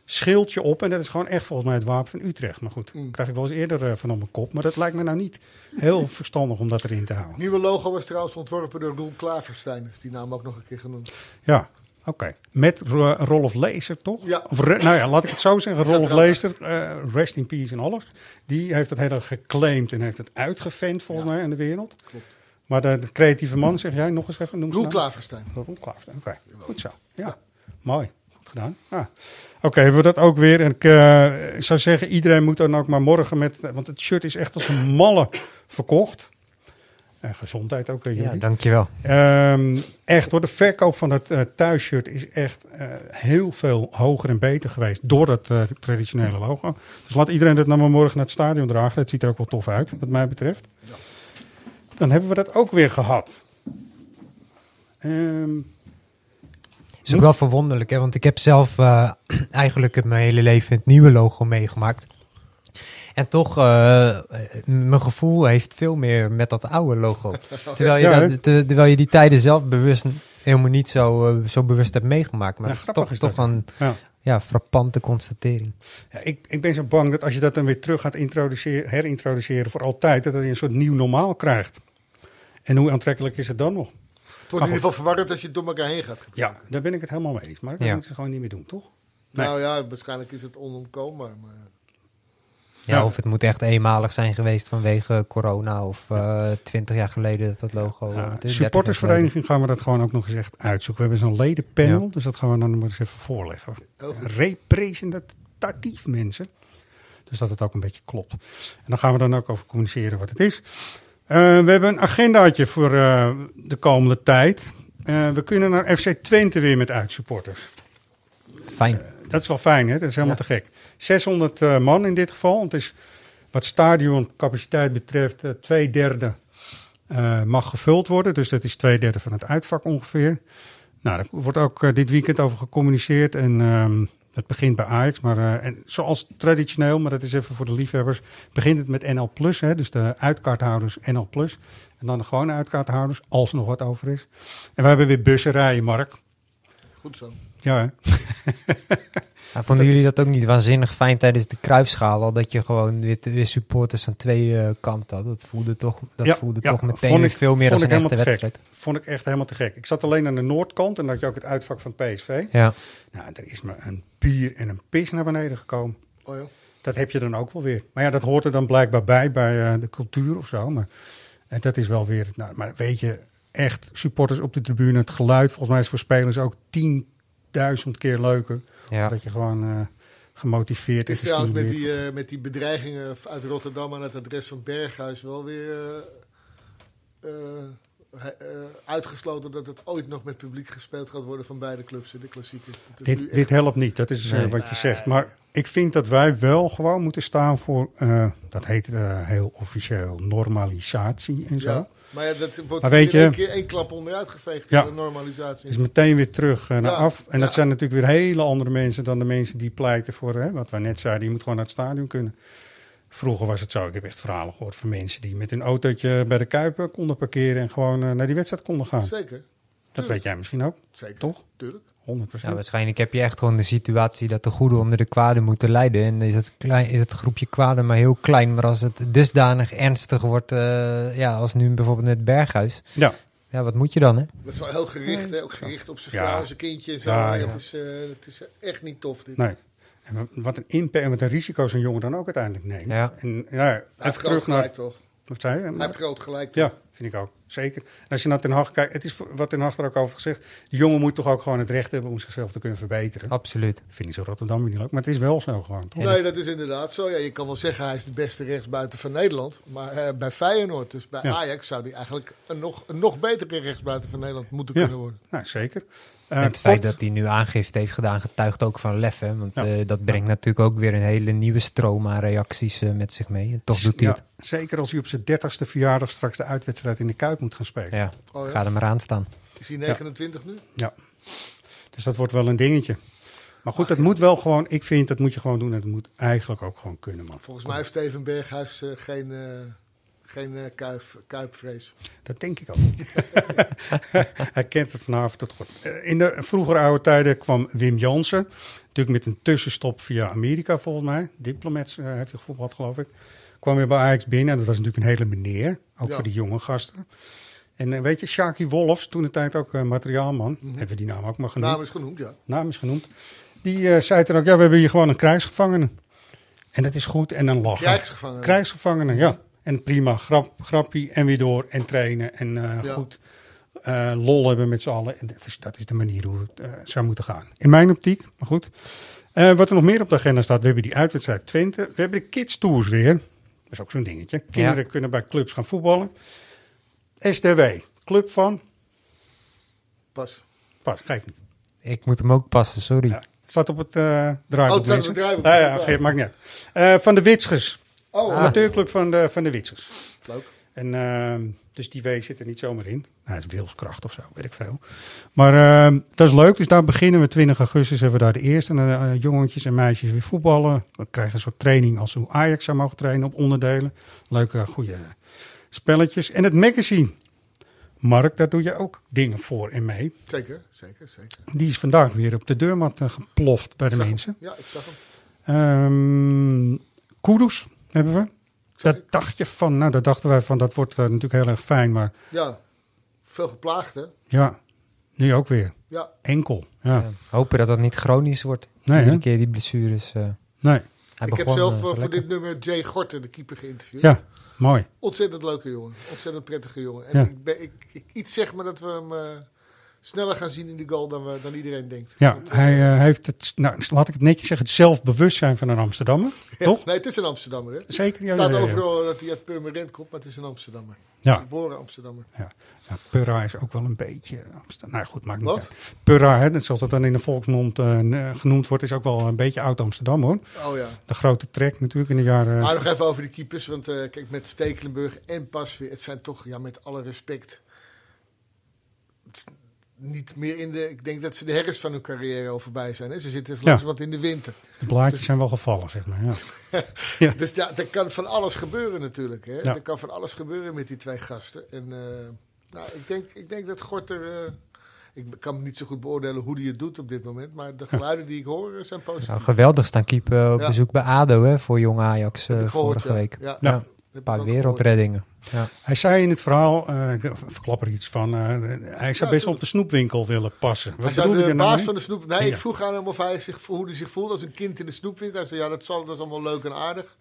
schildje op. En dat is gewoon echt volgens mij het wapen van Utrecht. Maar goed, Mm. krijg ik wel eens eerder eh, van op mijn kop. Maar dat lijkt me nou niet heel *laughs* verstandig om dat erin te houden. Het nieuwe logo was trouwens ontworpen door Roel Klaverstein. Is die naam ook nog een keer genoemd. Ja, oké. Met Ro- Rolf Lezer, toch? Ja. Of, nou ja, laat ik het zo zeggen. *laughs* Rolf er. Lezer, eh, rest in peace en alles. Die heeft het heel erg geclaimd en heeft het uitgevent volgens Ja. mij in de wereld. Klopt. Maar de, de creatieve man, zeg jij nog eens even? Noem Roel. Klaverstein. Roel Klaverstein, oké. Goed zo. Ja, mooi. Goed gedaan. Ah. Oké, hebben we dat ook weer. En ik eh, ik zou zeggen, iedereen moet dan ook maar morgen met... Want het shirt is echt als een malle verkocht. En gezondheid ook, eh, Ja, jullie. dankjewel. Ehm, echt hoor, de verkoop van het eh thuisshirt is echt eh, heel veel hoger en beter geweest door dat traditionele logo. Dus laat iedereen dat nou maar morgen naar het stadion dragen. Dat ziet er ook wel tof uit, wat mij betreft. Dan hebben we dat ook weer gehad. Ehm, is ook wel verwonderlijk, hè? want ik heb zelf eh, *clears throat* eigenlijk het mijn hele leven het nieuwe logo meegemaakt. En toch, eh, eh, mijn gevoel heeft veel meer met dat oude logo. *laughs* Terwijl je, Ja, dat- te- terwijl je die tijden zelf bewust helemaal niet zo, eh, zo bewust hebt meegemaakt. Maar Ja, dat is toch, is toch dat. een ja. ja, frappante constatering. Ja, ik, ik ben zo bang dat als je dat dan weer terug gaat introduceren, herintroduceren voor altijd, dat je een soort nieuw normaal krijgt. En hoe aantrekkelijk is het dan nog? Het wordt in ieder geval verwarrend als je het door elkaar heen gaat gebruiken. Ja, daar ben ik het helemaal mee eens. Maar dat Ja. moeten ze gewoon niet meer doen, toch? Nee. Nou ja, waarschijnlijk is het onontkoombaar. Maar... Ja, Ja. Of het moet echt eenmalig zijn geweest vanwege corona of twintig jaar geleden dat dat logo. Ja, eh, 30 jaar supportersvereniging gaan we dat gewoon ook nog eens echt uitzoeken. We hebben zo'n ledenpanel, Ja. dus dat gaan we dan maar eens even voorleggen. Goed. Representatief mensen. Dus dat het ook een beetje klopt. En dan gaan we dan ook over communiceren wat het is. Eh, we hebben een agendaatje voor eh, de komende tijd. Eh, we kunnen naar FC Twente weer met uitsupporters. Fijn. Dat is wel fijn, hè? Dat is helemaal te gek. 600 eh, man in dit geval. Het is wat stadioncapaciteit betreft, twee derde mag gevuld worden. Dus dat is twee derde van het uitvak ongeveer. Nou, daar wordt ook dit weekend over gecommuniceerd. En ehm, het begint bij Ajax. Maar eh, en zoals traditioneel, maar dat is even voor de liefhebbers, begint het met NL. Hè, dus de uitkaarthouders NL. En dan de gewone uitkaarthouders, als er nog wat over is. En we hebben weer bussen rijden, Mark. Goed zo. Ja, *laughs* vonden jullie dat ook niet waanzinnig fijn tijdens de kruifschaal? Al dat je gewoon weer, weer supporters aan twee eh, kanten had. Dat voelde toch, dat Ja, voelde ja, toch meteen vond weer ik- veel meer vond als ik een echte wedstrijd. Vond ik echt helemaal te gek. Ik zat alleen aan de noordkant en dan had je ook het uitvak van PSV. Ja. Nou, er is me een bier en een pis naar beneden gekomen. Oh ja. Dat heb je dan ook wel weer. Maar ja, dat hoort er dan blijkbaar bij, bij eh, de cultuur of zo. Maar en dat is wel weer... Nou, maar weet je, echt supporters op de tribune, het geluid... Volgens mij is voor spelers ook 10.000 keer leuker. Ja. Dat je gewoon eh, gemotiveerd Het is is. trouwens met die, eh, met die bedreigingen uit Rotterdam aan het adres van Berghuis wel weer eh, uitgesloten dat het ooit nog met publiek gespeeld gaat worden van beide clubs in de is nu Dit, echt- dit helpt niet, dat is Nee. wat je zegt. Maar ik vind dat wij wel gewoon moeten staan voor, eh, dat heet eh, heel officieel, normalisatie en zo. ja, maar ja, dat wordt Maar weet je- één keer één klap onderuit geveegd Ja. de normalisatie. Is meteen weer terug eh, naar Ja, af. En dat zijn natuurlijk weer hele andere mensen dan de mensen die pleiten voor, hè, wat wij net zeiden, je moet gewoon naar het stadion kunnen. Vroeger was het zo, ik heb echt verhalen gehoord van mensen die met hun autootje bij de Kuipen konden parkeren en gewoon eh, naar die wedstrijd konden gaan. Zeker. Dat weet jij misschien ook, Zeker. toch? Tuurlijk. 100%. Ja, waarschijnlijk heb je echt gewoon de situatie dat de goede onder de kwade moeten lijden. En is het, klein, is het groepje kwade maar heel klein. Maar als het dusdanig ernstig wordt, eh, ja, als nu bijvoorbeeld met Berghuis. Ja. Ja, wat moet je dan, hè? Dat is wel heel gericht, hè? ook gericht op zijn Ja. vrouw, zijn kindje zo. Ja, ja. Het, is, eh, het is echt niet tof. Dit. Nee. En wa- wat een impact en wat een risico zo'n jongen dan ook uiteindelijk neemt. Ja. En ja, Hij heeft even groot terug naar... gelijk, toch? Wat zei je? Hij heeft groot gelijk. Ja, vind ik ook. Zeker. En als je naar Ten Hag kijkt, het is wat Ten Hag er ook over gezegd. De jongen moet toch ook gewoon het recht hebben om zichzelf te kunnen verbeteren. Absoluut. Vind ik zo Rotterdam niet leuk, maar het is wel zo gewoon. Toch? Nee, dat is inderdaad zo. Ja, je kan wel zeggen hij is de beste rechtsbuiten van Nederland. Maar eh, bij Feyenoord, dus bij Ja. Ajax, zou hij eigenlijk een nog, een nog betere rechtsbuiten van Nederland moeten Ja. kunnen worden. Nou, zeker. En het feit dat hij nu aangifte heeft gedaan, getuigt ook van lef. Hè? Want Ja. eh, dat brengt natuurlijk ook weer een hele nieuwe stroom aan reacties eh, met zich mee. En toch doet hij Ja, zeker als hij op zijn dertigste verjaardag straks de uitwedstrijd in de Kuip moet gaan spelen. het. Ja, Oh, ja? ga er maar aan staan. Is hij 29 nu? Ja. Dus dat wordt wel een dingetje. Maar goed, dat moet wel gewoon, ik vind dat moet je gewoon doen en dat moet eigenlijk ook gewoon kunnen. Man. Volgens mij heeft Steven Berghuis eh, geen, eh, Geen uh, kuip, kuipvrees. Dat denk ik ook. *laughs* hij kent het vanavond tot goed. In de vroegere oude tijden kwam Wim Jansen. Natuurlijk met een tussenstop via Amerika volgens mij. Diplomats uh, heeft hij gevoetbald geloof ik. Kwam weer bij Ajax binnen. En dat was natuurlijk een hele meneer. Ook ja. voor die jonge gasten. En weet je, Shaki Wolfs, toen de tijd ook materiaalman. Mm -hmm. Hebben we die naam ook maar genoemd. Naam is genoemd, ja. Naam is genoemd. Die zei toen ook, ja, we hebben hier gewoon een krijgsgevangene. En dat is goed. En dan lachen. Krijgsgevangene. Krijgsgevangene, ja. En prima, grap, grappie en weer door en trainen en uh, ja. goed uh, lol hebben met z'n allen. En dat is, dat is de manier hoe het uh, zou moeten gaan. In mijn optiek, maar goed. wat er nog meer op de agenda staat, we hebben die uitwedstrijd Twente. We hebben de Kids Tours weer. Dat is ook zo'n dingetje. Kinderen ja. kunnen bij clubs gaan voetballen. SDW, club van? Pas. Pas, geef niet. Ik moet hem ook passen, sorry. Ja, het staat op het uh, draaiboek. Oh, het staat op het draaiboek. Ah, ja, geef, maakt niet uit. van de Witschers. Oh, amateurclub van de, van de Witsers. Leuk. En uh, dus die W zit er niet zomaar in. Nou, het is wilskracht of zo, weet ik veel. Maar uh, dat is leuk. Dus daar beginnen we 20 augustus. Hebben we daar de eerste uh, jongetjes en meisjes weer voetballen. We krijgen een soort training als hoe Ajax zou mogen trainen op onderdelen. Leuke, goede spelletjes. En het magazine. Mark, daar doe je ook dingen voor en mee. Zeker, zeker, zeker. Die is vandaag weer op de deurmat geploft bij de mensen. Hem. Ja, ik zag hem. Um, Kudus hebben we. Dat dacht je van, nou, dat dachten wij van, dat wordt uh, natuurlijk heel erg fijn, maar... Ja, veel geplaagd, hè? Ja, nu ook weer. Ja. Enkel, ja. ja hopen dat dat niet chronisch wordt. Nee, Iedere keer die blessures. Uh, nee. Ik heb zelf uh, voor dit nummer Jay Gorten, de keeper, geïnterviewd. Ja, mooi. Ontzettend leuke jongen. Ontzettend prettige jongen. En ja. ik, ben, ik, ik, iets zeg maar dat we hem sneller gaan zien in de goal dan, we, dan iedereen denkt. Ja, hij uh, heeft het, nou, laat ik het netjes zeggen, het zelfbewustzijn van een Amsterdammer. *laughs* Ja, toch? Nee, het is een Amsterdammer. Hè? Zeker. Het staat overal dat hij uit Purmerend komt, maar het is een Amsterdammer. Ja. Geboren Amsterdammer. Ja. ja. Purra is ook wel een beetje Amsterdam. Nou goed, maakt niet uit. Purra, hè, zoals dat dan in de volksmond uh, genoemd wordt, is ook wel een beetje oud Amsterdam hoor. Oh ja. De grote trek natuurlijk in de jaren... Maar nog even over de keepers, want uh, kijk, met Stekelenburg en Pasveer, het zijn toch, ja, met alle respect... Niet meer in de. Ik denk dat ze de herfst van hun carrière al voorbij zijn. Hè? Ze zitten dus langs wat in de winter. De blaadjes dus, zijn wel gevallen, zeg maar. Ja. *laughs* ja. Dus ja, er kan van alles gebeuren natuurlijk. Hè? Ja. Er kan van alles gebeuren met die twee gasten. En uh, nou, ik, denk, ik denk dat Gorter. Uh, ik kan niet zo goed beoordelen hoe hij het doet op dit moment. Maar de geluiden die ik hoor zijn positief. Nou, geweldig staan keeper op bezoek bij ADO hè, voor Jong Ajax uh, gehoord, vorige week. Ja. Een paar wereldreddingen. Ja. Hij zei in het verhaal, uh, ik verklap er iets van, uh, hij zou ja, best wel op de snoepwinkel willen passen. Wat hij zou de baas nou van de snoep... Nee, ja. ik vroeg aan hem of hij zich, hoe hij zich voelt als een kind in de snoepwinkel. Hij zei, ja, dat, zal, dat is allemaal leuk en aardig.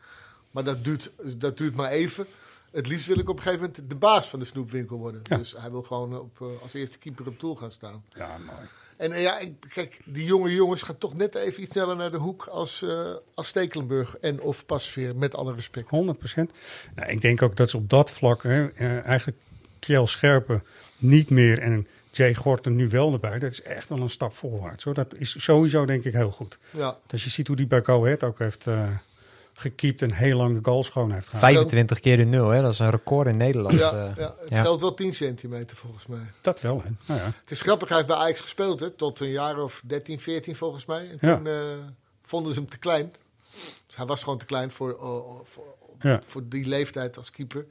Maar dat duurt, dat duurt maar even. Het liefst wil ik op een gegeven moment de baas van de snoepwinkel worden. Dus hij wil gewoon op, uh, als eerste keeper op doel gaan staan. Ja, mooi. En uh, ja, kijk, die jonge jongens gaan toch net even iets sneller naar de hoek als, uh, als Stekelenburg en of Pasveer, met alle respect. 100 procent. Nou, ik denk ook dat ze op dat vlak hè, uh, eigenlijk Kjell Scherpen niet meer en Jay Gorten nu wel erbij. Dat is echt wel een stap voorwaarts. Hoor. Dat is sowieso denk ik heel goed. Ja. Als je ziet hoe die bij Go Ahead ook heeft gekiept en heel lang de goal schoon heeft gehaald. 25 keer de nul, hè? dat is een record in Nederland. Ja, uh, ja. het ja. scheelt wel 10 centimeter volgens mij. Dat wel, hè? Nou ja. Het is grappig, hij heeft bij Ajax gespeeld, hè? tot een jaar of 13, 14 volgens mij. En toen uh, vonden ze hem te klein. Dus hij was gewoon te klein voor, uh, voor, voor die leeftijd als keeper.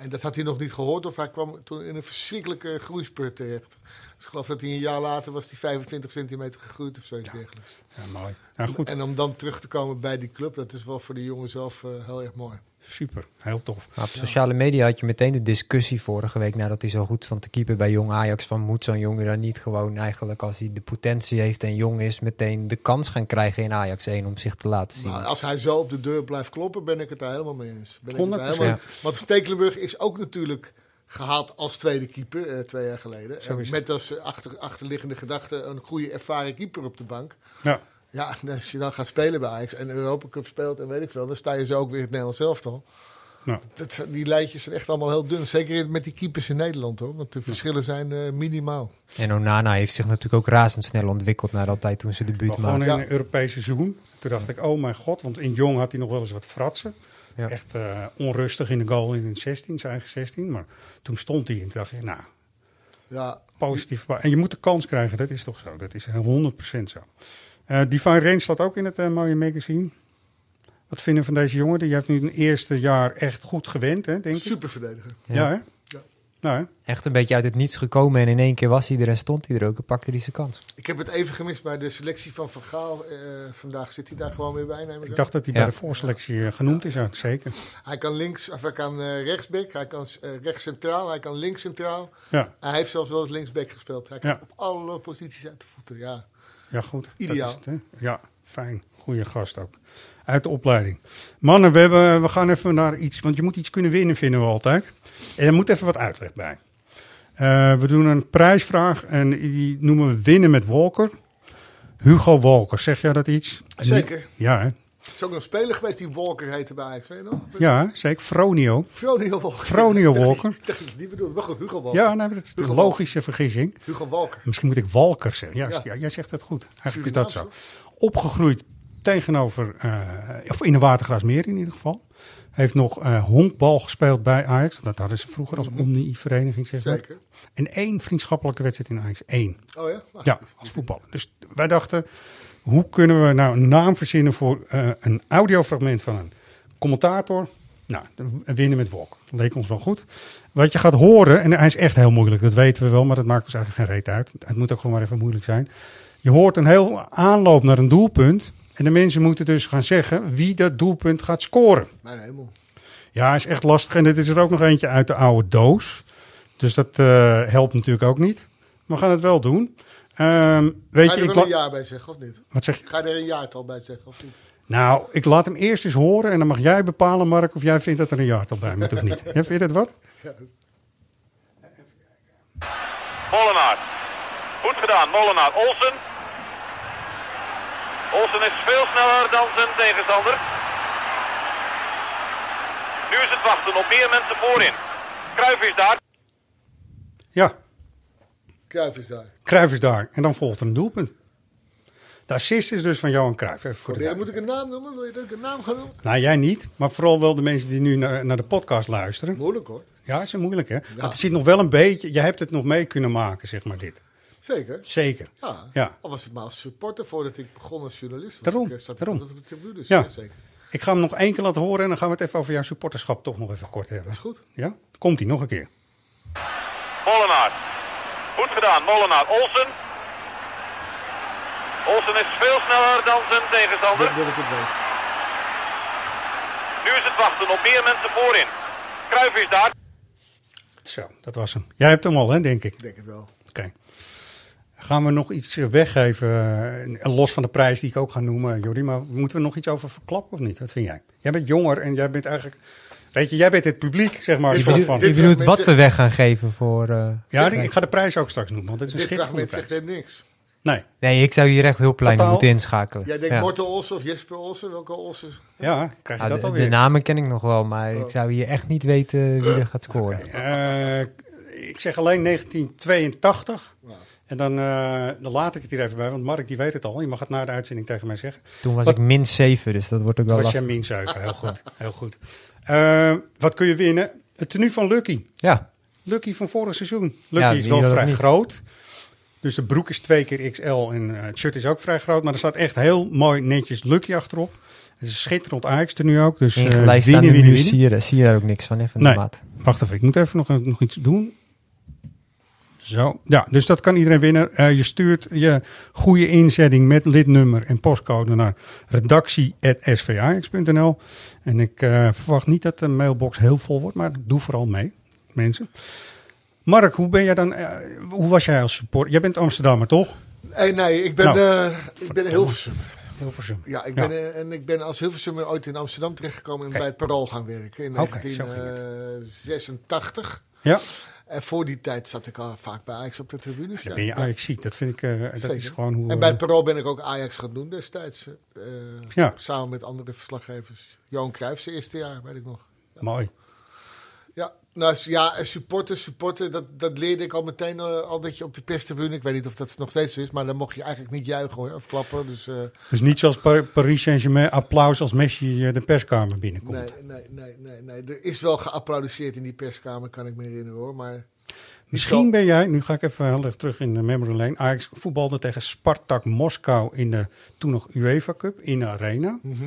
En dat had hij nog niet gehoord of hij kwam toen in een verschrikkelijke groeispurt terecht. Dus ik geloof dat hij een jaar later was die 25 centimeter gegroeid of zoiets ja. dergelijks. Ja, mooi. Nou, goed. En om dan terug te komen bij die club, dat is wel voor de jongen zelf uh, heel erg mooi. Super, heel tof. Op sociale media had je meteen de discussie vorige week nadat hij zo goed stond te keeper bij Jong Ajax. Van moet zo'n jongen dan niet gewoon eigenlijk als hij de potentie heeft en jong is, meteen de kans gaan krijgen in Ajax 1 om zich te laten zien. Nou, als hij zo op de deur blijft kloppen, ben ik het daar helemaal mee eens. Ben 100%. Ik het helemaal... ja. Want Stekelenburg is ook natuurlijk gehaald als tweede keeper uh, twee jaar geleden. Uh, met als achter, achterliggende gedachte een goede ervaren keeper op de bank. Ja. Ja, *laughs* als je dan gaat spelen bij Ajax en Europa Cup speelt en weet ik veel, dan sta je zo ook weer het Nederlands elftal. Nou. Dat, die lijntjes zijn echt allemaal heel dun. Zeker met die keepers in Nederland hoor. Want de verschillen zijn uh, minimaal. En Onana heeft zich natuurlijk ook razendsnel ontwikkeld naar dat tijd toen ze debuut maakte. Gewoon in een Europees seizoen. Toen dacht ik, oh mijn god. Want in Jong had hij nog wel eens wat fratsen. Ja. Echt uh, onrustig in de goal in het 16, zijn eigen 16. Maar toen stond hij en toen dacht je, nou, ja. positief. En je moet de kans krijgen, dat is toch zo. Dat is 100% zo. Uh, Divine Range staat ook in het uh, mooie magazine. Wat vinden we van deze jongen? Die heeft nu een eerste jaar echt goed gewend, hè, denk ik. Super verdediger. Ja, hè? Ja. Nou, hè? Echt een beetje uit het niets gekomen en in één keer was hij er en stond hij er ook en pakte hij zijn kans. Ik heb het even gemist bij de selectie van Van Gaal. Eh, vandaag zit hij daar gewoon weer bij, ik dacht dat hij Ja. bij de voorselectie eh, genoemd is, ja, zeker. Hij kan links, of hij kan eh, rechtsback, hij kan eh, rechts centraal, hij kan links centraal. Ja, Hij heeft zelfs wel eens linksback gespeeld. Hij kan Ja. op alle posities uit de voeten. Ja, ja goed. Ideaal. het, hè? Ja, fijn. Goeie gast ook. Uit de opleiding. Mannen, we, hebben, we gaan even naar iets, want je moet iets kunnen winnen, vinden we altijd. En er moet even wat uitleg bij. Eh, we doen een prijsvraag en die noemen we winnen met Walker. Hugo Walker, zeg jij dat iets? zeker. Ja, hè? Is ook nog een speler geweest die Walker heette bij Ajax, weet je nog? ja zeker. Fronio. Fronio Walker. Fronio *laughs* Walker. Ik dacht dat bedoelde, maar goed, Hugo Walker. Ja, nee, dat is een Hugo logische vergissing. Hugo Walker. Misschien moet ik Walker zeggen. Juist, ja. Ja. jij zegt het goed. Eigenlijk is dat zo. Opgegroeid tegenover, eh, of in de Watergraasmeer in ieder geval. Heeft nog eh, honkbal gespeeld bij Ajax. Dat hadden ze vroeger als omni-vereniging, zeg maar. Mhm. Zeker. En één vriendschappelijke wedstrijd in Ajax. Eén. Oh ja? Wacht Ja, als voetballer. Dus wij dachten, hoe kunnen we nou een naam verzinnen voor eh, een audiofragment van een commentator? Nou, winnen met. Dat leek ons wel goed. Wat je gaat horen, en hij is echt heel moeilijk, dat weten we wel, maar dat maakt ons eigenlijk geen reet uit. Het moet ook gewoon maar even moeilijk zijn. Je hoort een heel aanloop naar een doelpunt. En de mensen moeten dus gaan zeggen wie dat doelpunt gaat scoren. Mijn hemel. Ja, is echt lastig. En dit is er ook nog eentje uit de oude doos. Dus dat eh, helpt natuurlijk ook niet. Maar we gaan het wel doen. Ehm, weet Ga je, ik er een jaar bij zeggen, of niet? wat zeg je? Ga je er een jaartal bij zeggen, of niet? Nou, ik laat hem eerst eens horen en dan mag jij bepalen, Mark, of jij vindt dat er een jaartal bij moet of niet. *laughs* Ja, vind je dat wat? Molenaar. Goed gedaan, Molenaar. Olsen. Olsen is veel sneller dan zijn tegenstander. Nu is het wachten op meer mensen voorin. Kruijff is daar. Ja, Kruijff is daar. Cruijff is daar. En dan volgt er een doelpunt. De assist is dus van Johan Cruijff. Even voor de Ja, moet ik een naam noemen? Wil je dat ik een naam ga noemen? Nou, jij niet, maar vooral wel de mensen die nu naar, naar de podcast luisteren. Moeilijk hoor. Ja, is moeilijk hè? Want het zit nog wel een beetje, je hebt het nog mee kunnen maken, zeg maar dit. Zeker. Zeker. Ja. Ja. Al was het maar als supporter voordat ik begon als journalist. Daarom, Ik eh, zat daarom. altijd op de tribune, dus Ja. ja. zeker. Ik ga hem nog één keer laten horen en dan gaan we het even over jouw supporterschap toch nog even kort hebben. Dat is goed. Ja? Komt hij nog een keer. Molenaar. Goed gedaan, Molenaar. Olsen. Olsen is veel sneller dan zijn tegenstander. Dat wil ik het weten. Nu is het wachten op meer mensen voorin. Kruijff is daar. Zo, dat was hem. Jij hebt hem al, hè, denk ik. Ik denk het wel. Oké. Gaan we nog iets eh, weggeven, eh, los van de prijs die ik ook ga noemen, Jordi, maar moeten we nog iets over verklappen of niet? Wat vind jij? Jij bent jonger en jij bent eigenlijk, weet je, jij bent het publiek, zeg maar. Dit Van, bedoel- van, Je dit bedoelt wat we weg gaan geven voor... eh, ja, ik ga de prijs ook straks noemen, want het is een Dit schitterende prijs. zegt niks. Nee, Nee, ik zou hier echt hulplijnen Totaal- moeten inschakelen. Jij denkt Ja. Morten Olsen of Jesper Olsen? Welke Olsen? ja, krijg je Ah, dat de, alweer. de namen ken ik nog wel, maar Oh. ik zou hier echt niet weten wie er gaat scoren. Eh, ik zeg alleen 1982. Nou. En dan, eh, dan laat ik het hier even bij, want Mark die weet het al. Je mag het na de uitzending tegen mij zeggen. Toen was Wat- ik min 7, dus dat wordt ook wel was jij lastig. min 7, heel goed. Heel goed. Eh, wat kun je winnen? Het tenue van Lucky. Ja, Lucky van vorig seizoen. Lucky Ja, is wel vrij groot. Dus de broek is twee keer XL en eh, het shirt is ook vrij groot. Maar er staat echt heel mooi netjes Lucky achterop. Het is schitterend Ajax er nu ook. Dus staan winnen, in winnen, winnen. zie je, zie je daar ook niks van, hè, van Nee. de maat. Wacht even, ik moet even nog, nog iets doen. Zo, ja, dus dat kan iedereen winnen. Eh, je stuurt je goede inzetting met lidnummer en postcode naar redactie.svax.nl. En ik eh, verwacht niet dat de mailbox heel vol wordt, maar doe vooral mee, mensen. Mark, hoe ben jij dan? eh, hoe was jij als supporter? Jij bent Amsterdammer, toch? Hey, nee, ik ben, Nou, ik ben Hilversum. Hilversum. Ja, ik ben, en ik ben als Hilversummer ooit in Amsterdam terechtgekomen en bij het Parool gaan werken in het. 1986. Ja, En voor die tijd zat ik al vaak bij Ajax op de tribunes. dan ja. ben je Ajax. Dat vind ik, eh, dat is gewoon hoe... En bij eh, het Parool ben ik ook Ajax gaan doen destijds. eh, Ja. Samen met andere verslaggevers. Johan Cruijff zijn eerste jaar, weet ik nog. mooi. Ja, nou, ja, supporter, supporter, dat, dat leerde ik al meteen eh, al dat je op de perstribune, ik weet niet of dat nog steeds zo is, maar dan mocht je eigenlijk niet juichen hoor, of klappen. Dus eh, Dus niet zoals Pa- Paris Saint-Germain applaus als Messi eh, de perskamer binnenkomt. nee, nee, nee, nee, nee. Er is wel geapplaudiseerd in die perskamer, kan ik me herinneren hoor, maar... Misschien ben jij, nu ga ik even heel erg terug in de memory lane. Ajax voetbalde tegen Spartak Moskou in de toen nog UEFA Cup in de arena. Mhm.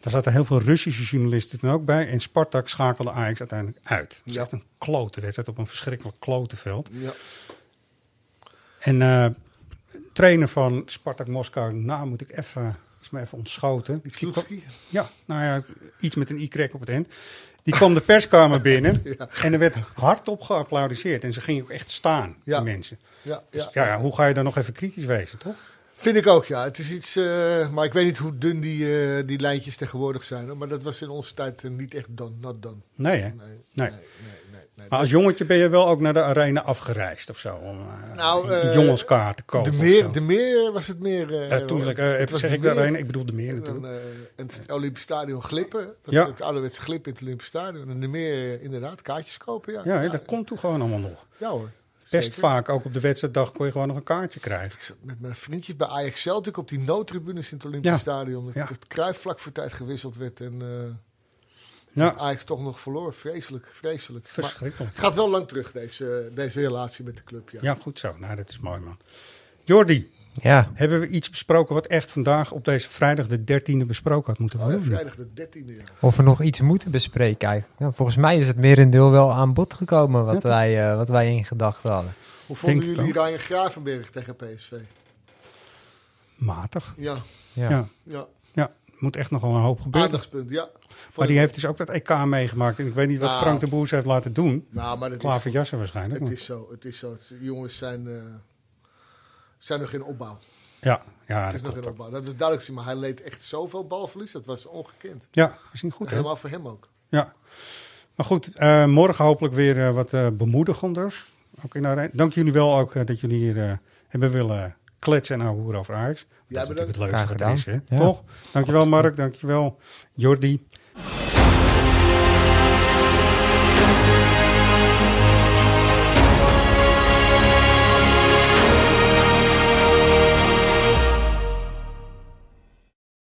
Daar zaten heel veel Russische journalisten toen ook bij. En Spartak schakelde Ajax uiteindelijk uit. Het is Ja. echt een klote wedstrijd op een verschrikkelijk klote veld. Ja. En eh, trainer van Spartak Moskou, nou moet ik even, is me even ontschoten. Sloetski. Ja, nou ja, iets met een y op het eind. Die kwam de perskamer binnen *laughs* Ja. en er werd hardop geapplaudiseerd. En ze gingen ook echt staan, die mensen. Ja, Dus ja. ja, ja, hoe ga je dan nog even kritisch wezen, toch? Vind ik ook, ja. Het is iets, eh, maar ik weet niet hoe dun die, eh, die lijntjes tegenwoordig zijn. Hoor. Maar dat was in onze tijd eh, niet echt done, not done. Nee, hè? Nee, Nee. nee, nee, nee, nee. Maar als jongetje ben je wel ook naar de arena afgereisd of zo? Om Nou, een eh, jongenskaart te De kopen of meer, de meer was het meer. toen ik, het was zeg de ik de arena, ik bedoel de meer En natuurlijk. dan, en het Olympisch Stadion glippen. Dat Ja. is Het ouderwetse glippen in het Olympisch Stadion. En de meer, inderdaad, kaartjes kopen. Ja, Ja, dat komt toen gewoon allemaal nog. Ja hoor. Best Zeker. vaak, ook op de wedstrijddag, kon je gewoon nog een kaartje krijgen. Ik zat met mijn vriendjes bij Ajax Celtic op die noodtribunes in het Olympisch Ja. Stadion. Dat Ja. het kruif vlak voor tijd gewisseld werd. En eh, Ja, Ajax toch nog verloor. Vreselijk, vreselijk. Maar verschrikkelijk. het gaat wel lang terug, deze, deze relatie met de club. Ja. Ja, goed zo. Nou, dat is mooi, man. Jordi, Ja, hebben we iets besproken wat echt vandaag op deze vrijdag de 13e besproken had moeten Oh, ja, worden? vrijdag de 13e. Ja. of we nog iets moeten bespreken eigenlijk. Ja, volgens mij is het merendeel wel aan bod gekomen wat, wij, eh, wat wij in gedachten hadden. Hoe vonden Denk jullie Ryan Gravenberg tegen PSV? Matig. Ja, Ja. Ja. ja. ja, moet echt nog wel een hoop gebeuren. aandachtspunt. Ja. Maar die heeft dus ook dat EK meegemaakt. En ik weet niet wat Nou. Frank de Boer ze heeft laten doen. Nou, maar dat is, Klaver jassen waarschijnlijk. het maar- is zo. Het is zo. Jongens zijn, eh, zijn nog in opbouw. Ja, ja, het dat is nog in opbouw. Dat was duidelijk. zien, Maar hij leed echt zoveel balverlies. Dat was ongekend. Ja, is niet goed, hè? Helemaal voor hem ook. Ja. Maar goed, eh, morgen hopelijk weer eh, wat eh, bemoedigenders. Ook in. Dank jullie wel ook dat jullie hier eh, hebben willen kletsen en hoeren over Ajax. Dat is natuurlijk het leukste Graag wat is, hè? gedaan. Ja. Toch? Dankjewel Mark, dankjewel Jordi.